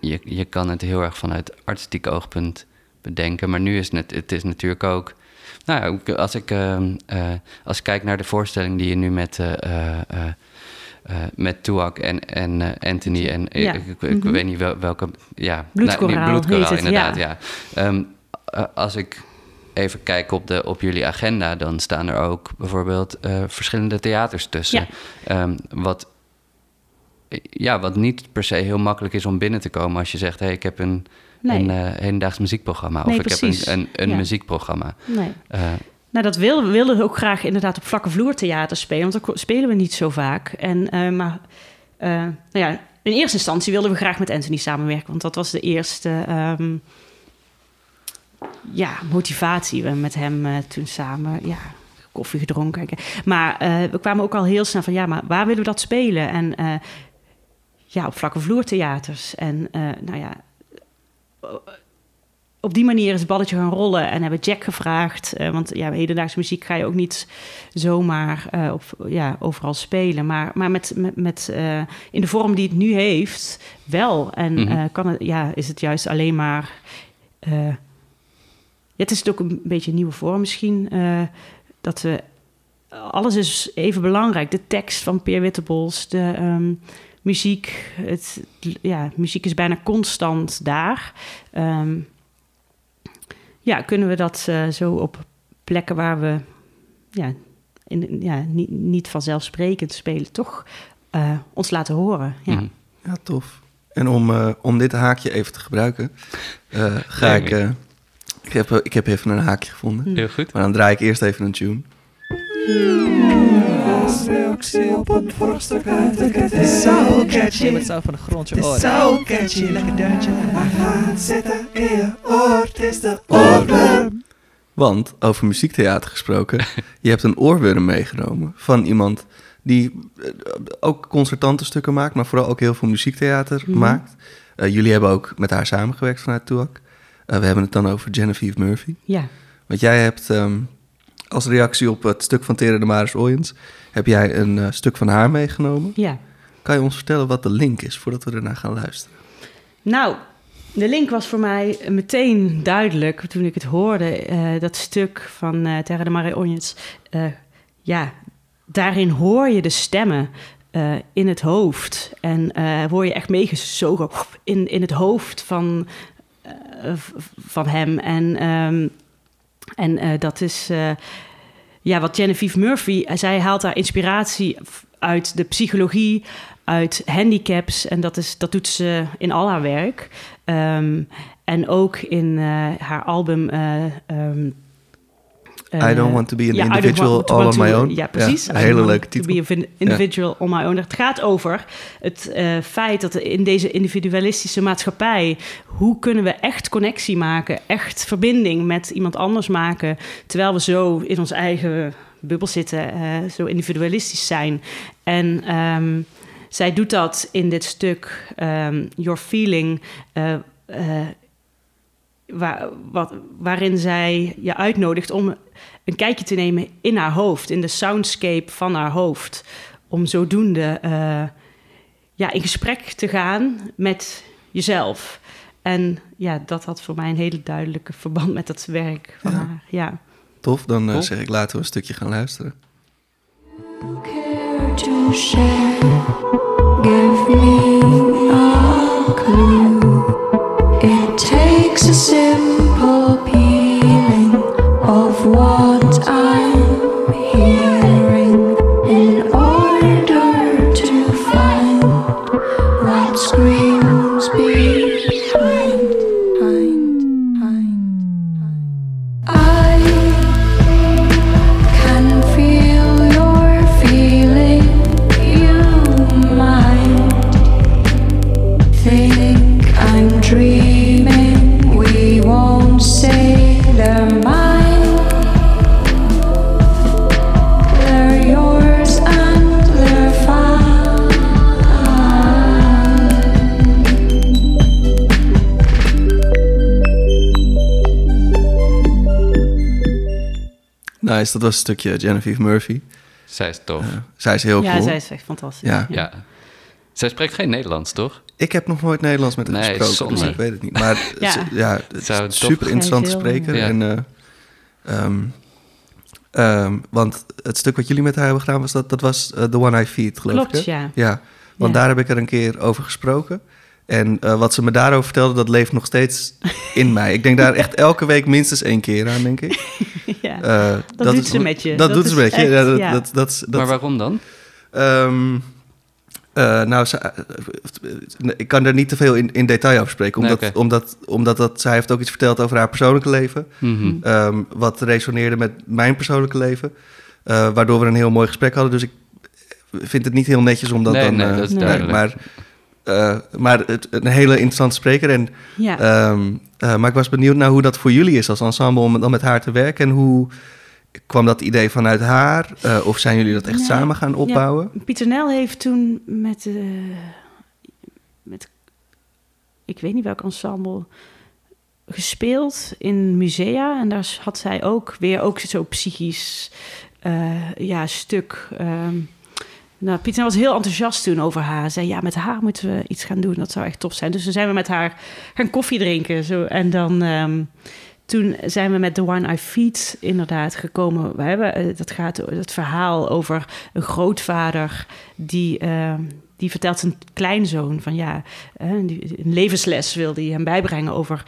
je, je kan het heel erg vanuit artistiek oogpunt bedenken. Maar nu is het, het is natuurlijk ook... Nou ja, als ik, ehm, eh, als ik kijk naar de voorstelling die je nu met... eh, met Tuak en, en Anthony en Ja. ik, ik, ik Mhm. weet niet wel, welke... Ja, Bloedkoraal nou, bloedkoraal, het, inderdaad, ja. ja. Ehm, eh, als ik even kijk op, de, op jullie agenda... dan staan er ook bijvoorbeeld verschillende theaters tussen. Ehm, wat ja, wat niet per se heel makkelijk is om binnen te komen als je zegt: hé, hey, ik heb een, Nee. een eh, hedendaags muziekprogramma. Nee, of ik precies. heb een, een, een Ja. muziekprogramma. Nee. Eh, Nou, dat wilden we wilden ook graag inderdaad op vlakke vloer theater spelen. Want dat spelen we niet zo vaak. En, eh, maar nou ja, in eerste instantie wilden we graag met Anthony samenwerken. Want dat was de eerste ehm, ja, motivatie. We met hem toen samen ja, koffie gedronken. Maar we kwamen ook al heel snel van... ja, maar waar willen we dat spelen? En ja, op vlakke vloer theaters. En nou ja op die manier is het balletje gaan rollen en hebben Jack gevraagd. eh, want ja, hedendaagse muziek ga je ook niet zomaar eh, op, ja, overal spelen. Maar, maar met, met, met, eh, in de vorm die het nu heeft, wel. En Mhm. kan het, ja, is het juist alleen maar. ja, het is ook een beetje een nieuwe vorm misschien. dat we. Alles is even belangrijk. De tekst van Peer Wittebols, de ehm, muziek. Het, ja, muziek is bijna constant daar. Ehm, ja, kunnen we dat eh, zo op plekken waar we ja, in, ja, niet, niet vanzelfsprekend spelen, toch eh, ons laten horen. Ja. Mhm. Ja, tof. En om, eh, om dit haakje even te gebruiken, eh, ga Nee, ik... eh, ik, heb, ik heb even een haakje gevonden. Heel goed. Maar dan draai ik eerst even een tune. Reactie op een vorstuk uit de Het is zo catchy. Het zo van de grond je zo catchy. Lekker deuntje. Hij gaat zitten in je oor. Het is de oorworm. Want, over muziektheater gesproken, je hebt een oorworm meegenomen van iemand die eh, ook concertante stukken maakt, maar vooral ook heel veel muziektheater Mhm. maakt. Eh, jullie hebben ook met haar samengewerkt vanuit Tuak. Eh, we hebben het dan over Genevieve Murphy. Ja. Want jij hebt ehm, als reactie op het stuk van Tere de Maris Oyens, heb jij een eh, stuk van haar meegenomen. ja. Kan je ons vertellen wat de link is, voordat we ernaar gaan luisteren? Nou, de link was voor mij meteen duidelijk toen ik het hoorde. eh, dat stuk van eh Terra de Mare Onions. Ja, daarin hoor je de stemmen in het hoofd. En word je echt meegezogen in, in het hoofd van, van hem. En, ehm, en eh, dat is... eh, ja, wat Genevieve Murphy, eh, zij haalt daar inspiratie uit de psychologie, uit handicaps. En dat, is, dat doet ze in al haar werk. Ehm, en ook in haar album. eh, ehm, I don't eh, want to be an individual all on my own. Ja, precies. Ja, een hele leuke want titel. To be an individual on my own. Het gaat over het eh, feit dat in deze individualistische maatschappij... hoe kunnen we echt connectie maken, echt verbinding met iemand anders maken... terwijl we zo in ons eigen bubbel zitten, eh, zo individualistisch zijn. En ehm, zij doet dat in dit stuk, ehm, Your Feeling... waar, wat, waarin zij je uitnodigt om een kijkje te nemen in haar hoofd, in de soundscape van haar hoofd. Om zodoende eh, ja, in gesprek te gaan met jezelf. En ja, dat had voor mij een hele duidelijke verband met dat werk van Ja. haar. Ja. Tof, dan eh, zeg ik laten we een stukje gaan luisteren. care to share. Give me a clue. simple peace. Nice, dat was een stukje Genevieve Murphy. Zij is tof. Zij is heel ja, cool. zij is echt fantastisch. Ja. ja. Zij spreekt geen Nederlands, toch? Ik heb nog nooit Nederlands met haar Nee, gesproken, zonde. dus ik weet het niet. Maar Ja. ja, ja het Zou super is spreker. heel- En, eh, ehm, ehm, want het stuk wat jullie met haar hebben gedaan, was dat, dat was eh, The One I Feed, geloof Klopt, ik. hè? ja. Ja, want Ja. daar heb ik er een keer over gesproken. En eh, wat ze me daarover vertelde, dat leeft nog steeds in mij. Ik denk daar echt elke week minstens één keer aan, denk ik. ja. Eh, Dat doet ze met je. Dat, Dat doet is ze met je. echt, ja, dat, ja. Dat, dat, dat, maar waarom dan? Ehm, eh, nou, ze- eh, ik kan er niet te veel in, in detail over spreken. Nee, Omdat, omdat, omdat dat, zij heeft ook iets verteld over haar persoonlijke leven. Mhm. ehm, wat resoneerde met mijn persoonlijke leven. eh, waardoor we een heel mooi gesprek hadden. Dus ik vind het niet heel netjes om dat Nee, dan... nee, dat is Nee. duidelijk. Maar, eh, maar het, een hele interessante spreker. En, ja. ehm, eh, maar ik was benieuwd naar hoe dat voor jullie is als ensemble... om dan met haar te werken. En hoe kwam dat idee vanuit haar? Eh, of zijn jullie dat echt Nee. samen gaan opbouwen? Pieter Nel heeft toen met, met... Ik weet niet welk ensemble gespeeld in musea. En daar had zij ook weer ook zo psychisch ja, stuk. ehm nou, Pieter was heel enthousiast toen over haar. Zei, ja, met haar moeten we iets gaan doen. Dat zou echt tof zijn. Dus toen zijn we met haar gaan koffie drinken. Zo. En dan... ehm, toen zijn we met The One I Feed inderdaad gekomen. We hebben, eh, dat gaat het verhaal over een grootvader die, eh, die vertelt zijn kleinzoon van ja, eh, die- een levensles wil hij hem bijbrengen over.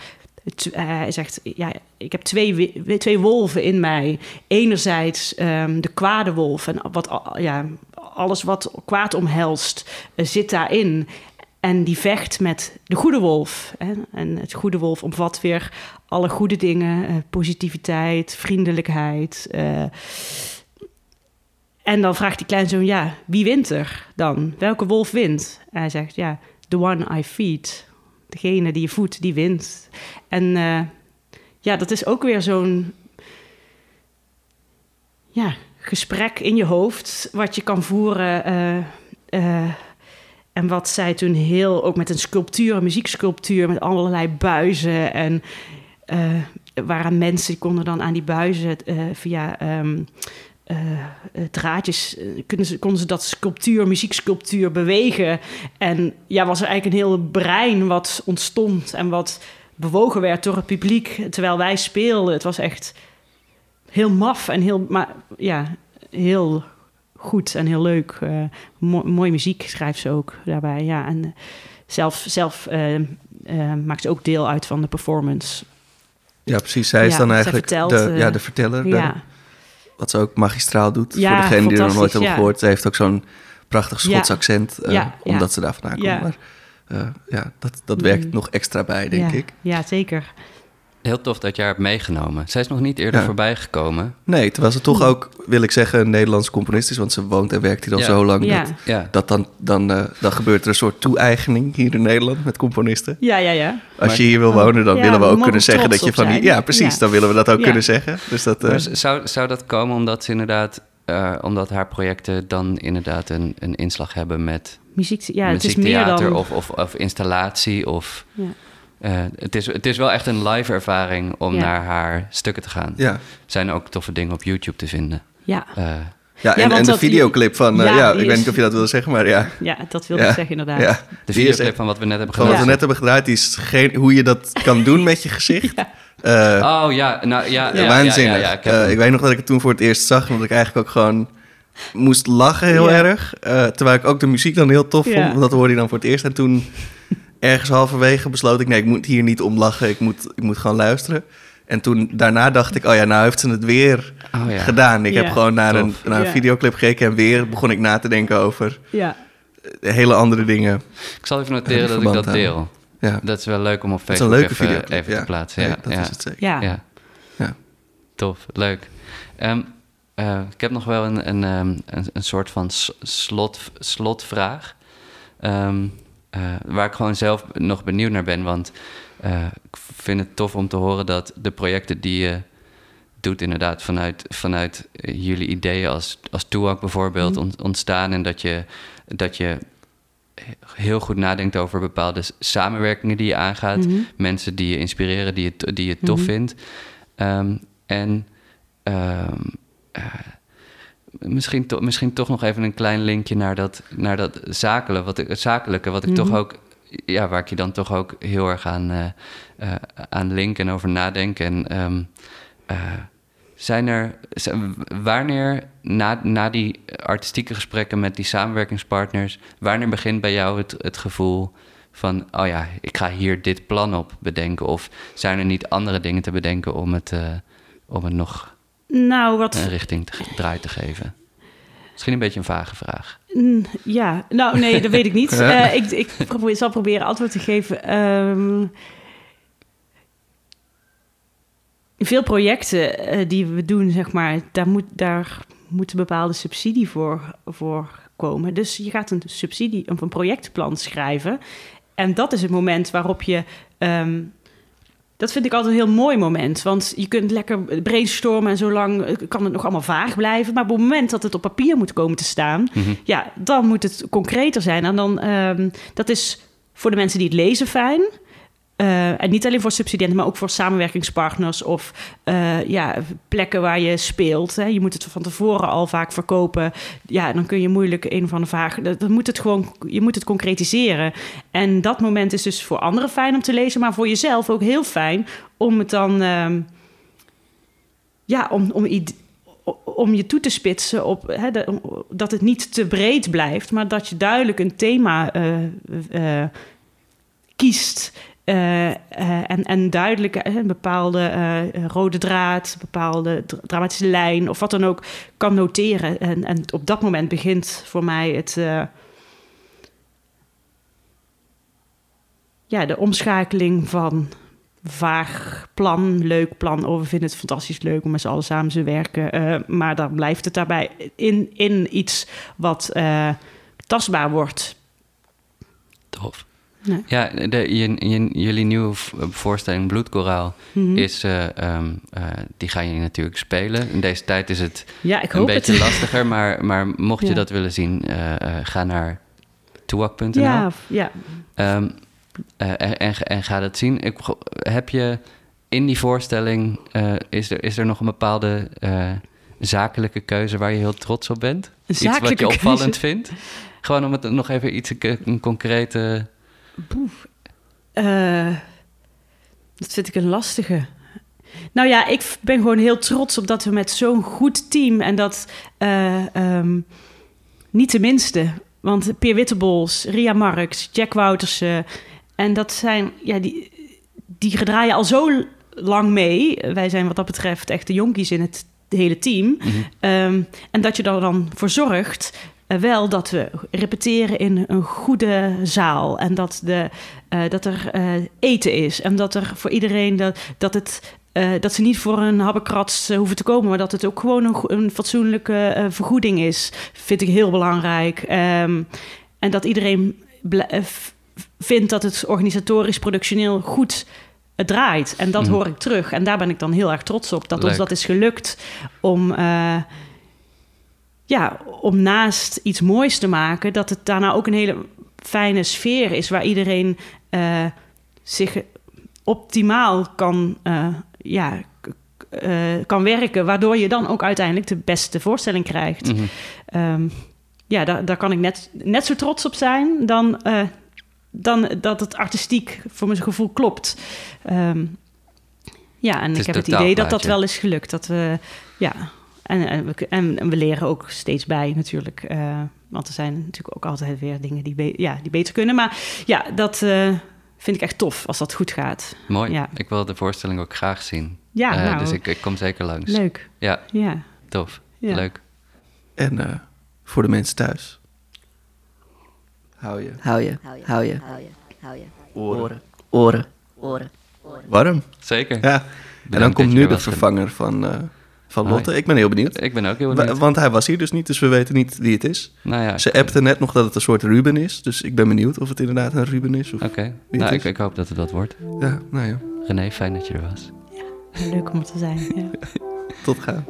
eh, hij zegt, ja, ik heb twee, twee wolven in mij. Enerzijds ehm, de kwade wolf en wat, ja, alles wat kwaad omhelst eh, zit daarin. En die vecht met de goede wolf. En het goede wolf omvat weer alle goede dingen. eh, positiviteit, vriendelijkheid. eh. En dan vraagt die kleinzoon, ja, wie wint er dan? Welke wolf wint? En hij zegt, ja, the one I feed. Degene die je voedt, die wint. En ja, dat is ook weer zo'n... Ja, gesprek in je hoofd... wat je kan voeren... eh, eh, en wat zij toen heel, ook met een sculptuur, een muzieksculptuur met allerlei buizen. En eh waaraan mensen konden dan aan die buizen via ehm, eh, eh, draadjes, kunnen ze, konden ze dat sculptuur, muzieksculptuur bewegen. En ja, was er eigenlijk een heel brein wat ontstond en wat bewogen werd door het publiek terwijl wij speelden. Het was echt heel maf en heel, maar ja, heel goed en heel leuk. Eh, mo- mooie muziek schrijft ze ook daarbij. Ja, en eh, zelf, zelf eh, maakt ze ook deel uit van de performance. Ja, precies. Zij is dan eigenlijk vertelt, de, ja, de verteller. de- Ja, wat ze ook magistraal doet. Ja, voor degene die er nog nooit hebben gehoord. Ze heeft ook zo'n prachtig Schots accent. Omdat ze daar vandaan komt. Ja. Maar ja, dat, dat Mm. werkt nog extra bij, denk ik. Ja, zeker. Heel tof dat je haar hebt meegenomen. Zij is nog niet eerder Ja. voorbij gekomen. Nee, terwijl ze toch ook, wil ik zeggen, een Nederlandse componist is. Want ze woont en werkt hier al Ja. zo lang. Ja. Dat, Ja, dat dan, dan, eh, dan gebeurt er een soort toe-eigening hier in Nederland met componisten. Ja, ja, ja. Als Maar- je hier wil wonen, dan Ja, willen we ook kunnen zeggen dat je van die... Ja, precies. Ja. Dan willen we dat ook Ja. kunnen zeggen. Dus dat... eh, Maar zou, zou dat komen omdat ze inderdaad, eh, omdat haar projecten dan inderdaad een, een inslag hebben met Muziek, ja, het is meer muziektheater dan... of, of, of installatie? Of, Ja. Eh, het, is, het is wel echt een live ervaring om Ja. naar haar stukken te gaan. ja. Er zijn ook toffe dingen op YouTube te vinden. Ja, Eh, Ja, en, de videoclip van... eh, Ja, ja, die ik weet niet of je dat wilde zeggen, maar ja. ja, dat wilde ja, ik zeggen inderdaad. Ja, de videoclip echt- van wat we net hebben Van wat gedaan. we net hebben gedraaid, die is geen, hoe je dat kan doen met je gezicht. Eh, Oh ja, nou ja, ja, ja, waanzinnig. ja, ja, ik Eh, ik weet nog dat ik het toen voor het eerst zag, omdat ik eigenlijk ook gewoon moest lachen heel Ja. erg. Eh, terwijl ik ook de muziek dan heel tof Ja. vond, want dat hoorde je dan voor het eerst. En toen ergens halverwege besloot ik, nee, ik moet hier niet om lachen, ik moet, ik moet gewoon luisteren. En toen daarna dacht ik, oh ja, nou heeft ze het weer Oh ja. gedaan. Ik Ja. heb gewoon naar, een, naar een Ja. videoclip gekeken en weer begon ik na te denken over Ja. eh, hele andere dingen. Ik zal even noteren dat ik dat verband deel. Ja. Dat is wel leuk om op Het is een Facebook leuke even, videoclip. even ja. te plaatsen. Ja, dat ja. is het zeker. Ja. Ja. Ja. Tof, leuk. Ehm, eh, ik heb nog wel een, een, ehm, een, een soort van slot, slotvraag. Ehm, eh, waar ik gewoon zelf nog benieuwd naar ben. Want eh, ik vind het tof om te horen dat de projecten die je doet, inderdaad vanuit, vanuit eh, jullie ideeën als, als Toeak bijvoorbeeld Mhm. ont- ontstaan. En dat je, dat je heel goed nadenkt over bepaalde samenwerkingen die je aangaat Mhm. mensen die je inspireren, die je, die je tof Mhm. vindt. Ehm, en ehm, eh, misschien, to- misschien toch nog even een klein linkje naar dat, naar dat zakelijke, wat ik, het zakelijke, wat ik Mhm. toch ook, ja, waar ik je dan toch ook heel erg aan, eh, eh, aan link en over nadenk. En ehm, eh, zijn er, wanneer na, na die artistieke gesprekken met die samenwerkingspartners, wanneer begint bij jou het, het gevoel van, oh ja, ik ga hier dit plan op bedenken? Of zijn er niet andere dingen te bedenken om het, om het nog Nou, wat... een richting te, draai te geven? Misschien een beetje een vage vraag. Mm, Ja, nou nee, dat weet ik niet. Eh, ik ik probeer, zal proberen antwoord te geven. Ehm, veel projecten eh, die we doen, zeg maar, daar moet, daar moet een bepaalde subsidie voor, voor komen. Dus je gaat een subsidie of een projectplan schrijven. En dat is het moment waarop je. ehm, dat vind ik altijd een heel mooi moment. Want je kunt lekker brainstormen en zo lang eh, kan het nog allemaal vaag blijven. Maar op het moment dat het op papier moet komen te staan, Mhm. ja, dan moet het concreter zijn. En dan, ehm, dat is voor de mensen die het lezen fijn. Eh, en niet alleen voor subsidiënten, maar ook voor samenwerkingspartners of eh, ja, plekken waar je speelt. Hè. Je moet het van tevoren al vaak verkopen. Ja, dan kun je moeilijk een van de vragen. Dan moet het gewoon, je moet het concretiseren. En dat moment is dus voor anderen fijn om te lezen, maar voor jezelf ook heel fijn om het dan. ehm, ja, om, om, om je toe te spitsen op hè, dat het niet te breed blijft, maar dat je duidelijk een thema eh, kiest. Eh, eh, en, en duidelijk eh, een bepaalde eh, rode draad, een bepaalde dra- dramatische lijn of wat dan ook kan noteren. En, en op dat moment begint voor mij het. ja, de omschakeling van vaag plan, leuk plan. Oh, we vinden het fantastisch leuk om met z'n allen samen te werken. maar dan blijft het daarbij in, in iets wat tastbaar wordt. Tof. Ja. Ja, de, je- je- jullie nieuwe voorstelling Bloedkoraal Mhm. is, eh, ehm, eh, die ga je natuurlijk spelen. In deze tijd is het ja, ik een beetje het. lastiger, maar, maar mocht je dat willen zien, eh, ga naar toewak.nl. Ja, ja. Ehm, eh, en, en, en ga dat zien. Ik, heb je in die voorstelling, is, er, is er nog een bepaalde zakelijke keuze waar je heel trots op bent? Iets wat je opvallend keuze? vindt? Gewoon om het nog even iets, een concrete... Eh, dat vind ik een lastige. Nou ja, ik ben gewoon heel trots op dat we met zo'n goed team en dat eh, ehm, niet de minste. Want Peer Wittebols, Ria Marks, Jack Woutersen. En dat zijn, ja, die, die draaien al zo lang mee. Wij zijn wat dat betreft echt de jonkies in het hele team. Mhm. Ehm, en dat je er dan voor zorgt, wel dat we repeteren in een goede zaal. En dat, de, eh, dat er eh, eten is. En dat er voor iedereen dat, dat het. eh, dat ze niet voor een habbekrats eh, hoeven te komen, maar dat het ook gewoon een, een fatsoenlijke eh, vergoeding is. Vind ik heel belangrijk. Ehm, en dat iedereen eh, vindt dat het organisatorisch, productioneel goed eh, draait. En dat Mhm. hoor ik terug. En daar ben ik dan heel erg trots op. Dat ons dat is gelukt om, eh, ja, om naast iets moois te maken, dat het daarna ook een hele fijne sfeer is waar iedereen eh, zich optimaal kan, eh, ja, eh, kan werken, waardoor je dan ook uiteindelijk de beste voorstelling krijgt. Mhm. Ehm, ja, daar, daar kan ik net, net zo trots op zijn dan, dan dat het artistiek voor mijn gevoel klopt. Ehm, ja, en ik heb het idee dat dat wel is gelukt. Dat we, ja, en, en, we, en, en we leren ook steeds bij natuurlijk. eh, want er zijn natuurlijk ook altijd weer dingen die, be- ja, die beter kunnen. Maar ja, dat eh, vind ik echt tof als dat goed gaat. Mooi. Ja. Ik wil de voorstelling ook graag zien. Ja, Eh, nou, dus ik, ik kom zeker langs. leuk. Ja, Ja, tof. ja. Leuk. En eh, voor de mensen thuis. Hou je Hou je, Hou je, hou je, hou je, hou je. oren oren, Oren. warm. Zeker. Ja. En dan komt je nu de vervanger van, Hoi. Lotte. Ik ben heel benieuwd. Ik ben ook heel benieuwd. Want hij was hier dus niet, dus we weten niet wie het is. nou ja, Ze appte net nog dat het een soort Ruben is. Dus ik ben benieuwd of het inderdaad een Ruben is. Of... Oké. Nou, ik, ik hoop dat het dat wordt. Ja, nou ja, René, fijn dat je er was. Leuk om er te zijn. Ja. tot gaan.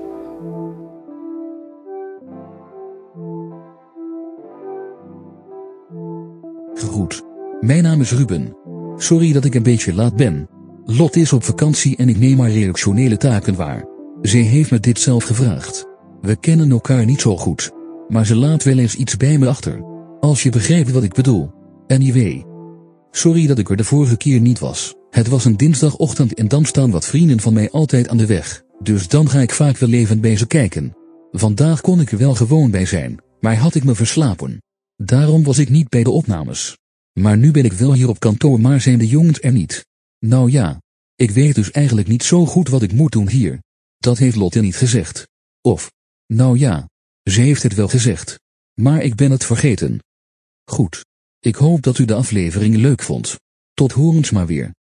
Goed. Mijn naam is Ruben. Sorry dat ik een beetje laat ben. Lot is op vakantie en ik neem haar redactionele taken waar. Zij heeft me dit zelf gevraagd. We kennen elkaar niet zo goed. Maar ze laat wel eens iets bij me achter. Als je begrijpt wat ik bedoel. Anyway. Sorry dat ik er de vorige keer niet was. Het was een dinsdagochtend en dan staan wat vrienden van mij altijd aan de weg. Dus dan ga ik vaak wel even bij ze kijken. Vandaag kon ik er wel gewoon bij zijn, maar had ik me verslapen. Daarom was ik niet bij de opnames. Maar nu ben ik wel hier op kantoor, maar zijn de jongens er niet. Nou ja, ik weet dus eigenlijk niet zo goed wat ik moet doen hier. Dat heeft Lotte niet gezegd. Of, nou ja, ze heeft het wel gezegd. Maar ik ben het vergeten. Goed. Ik hoop dat u de aflevering leuk vond. Tot horens maar weer.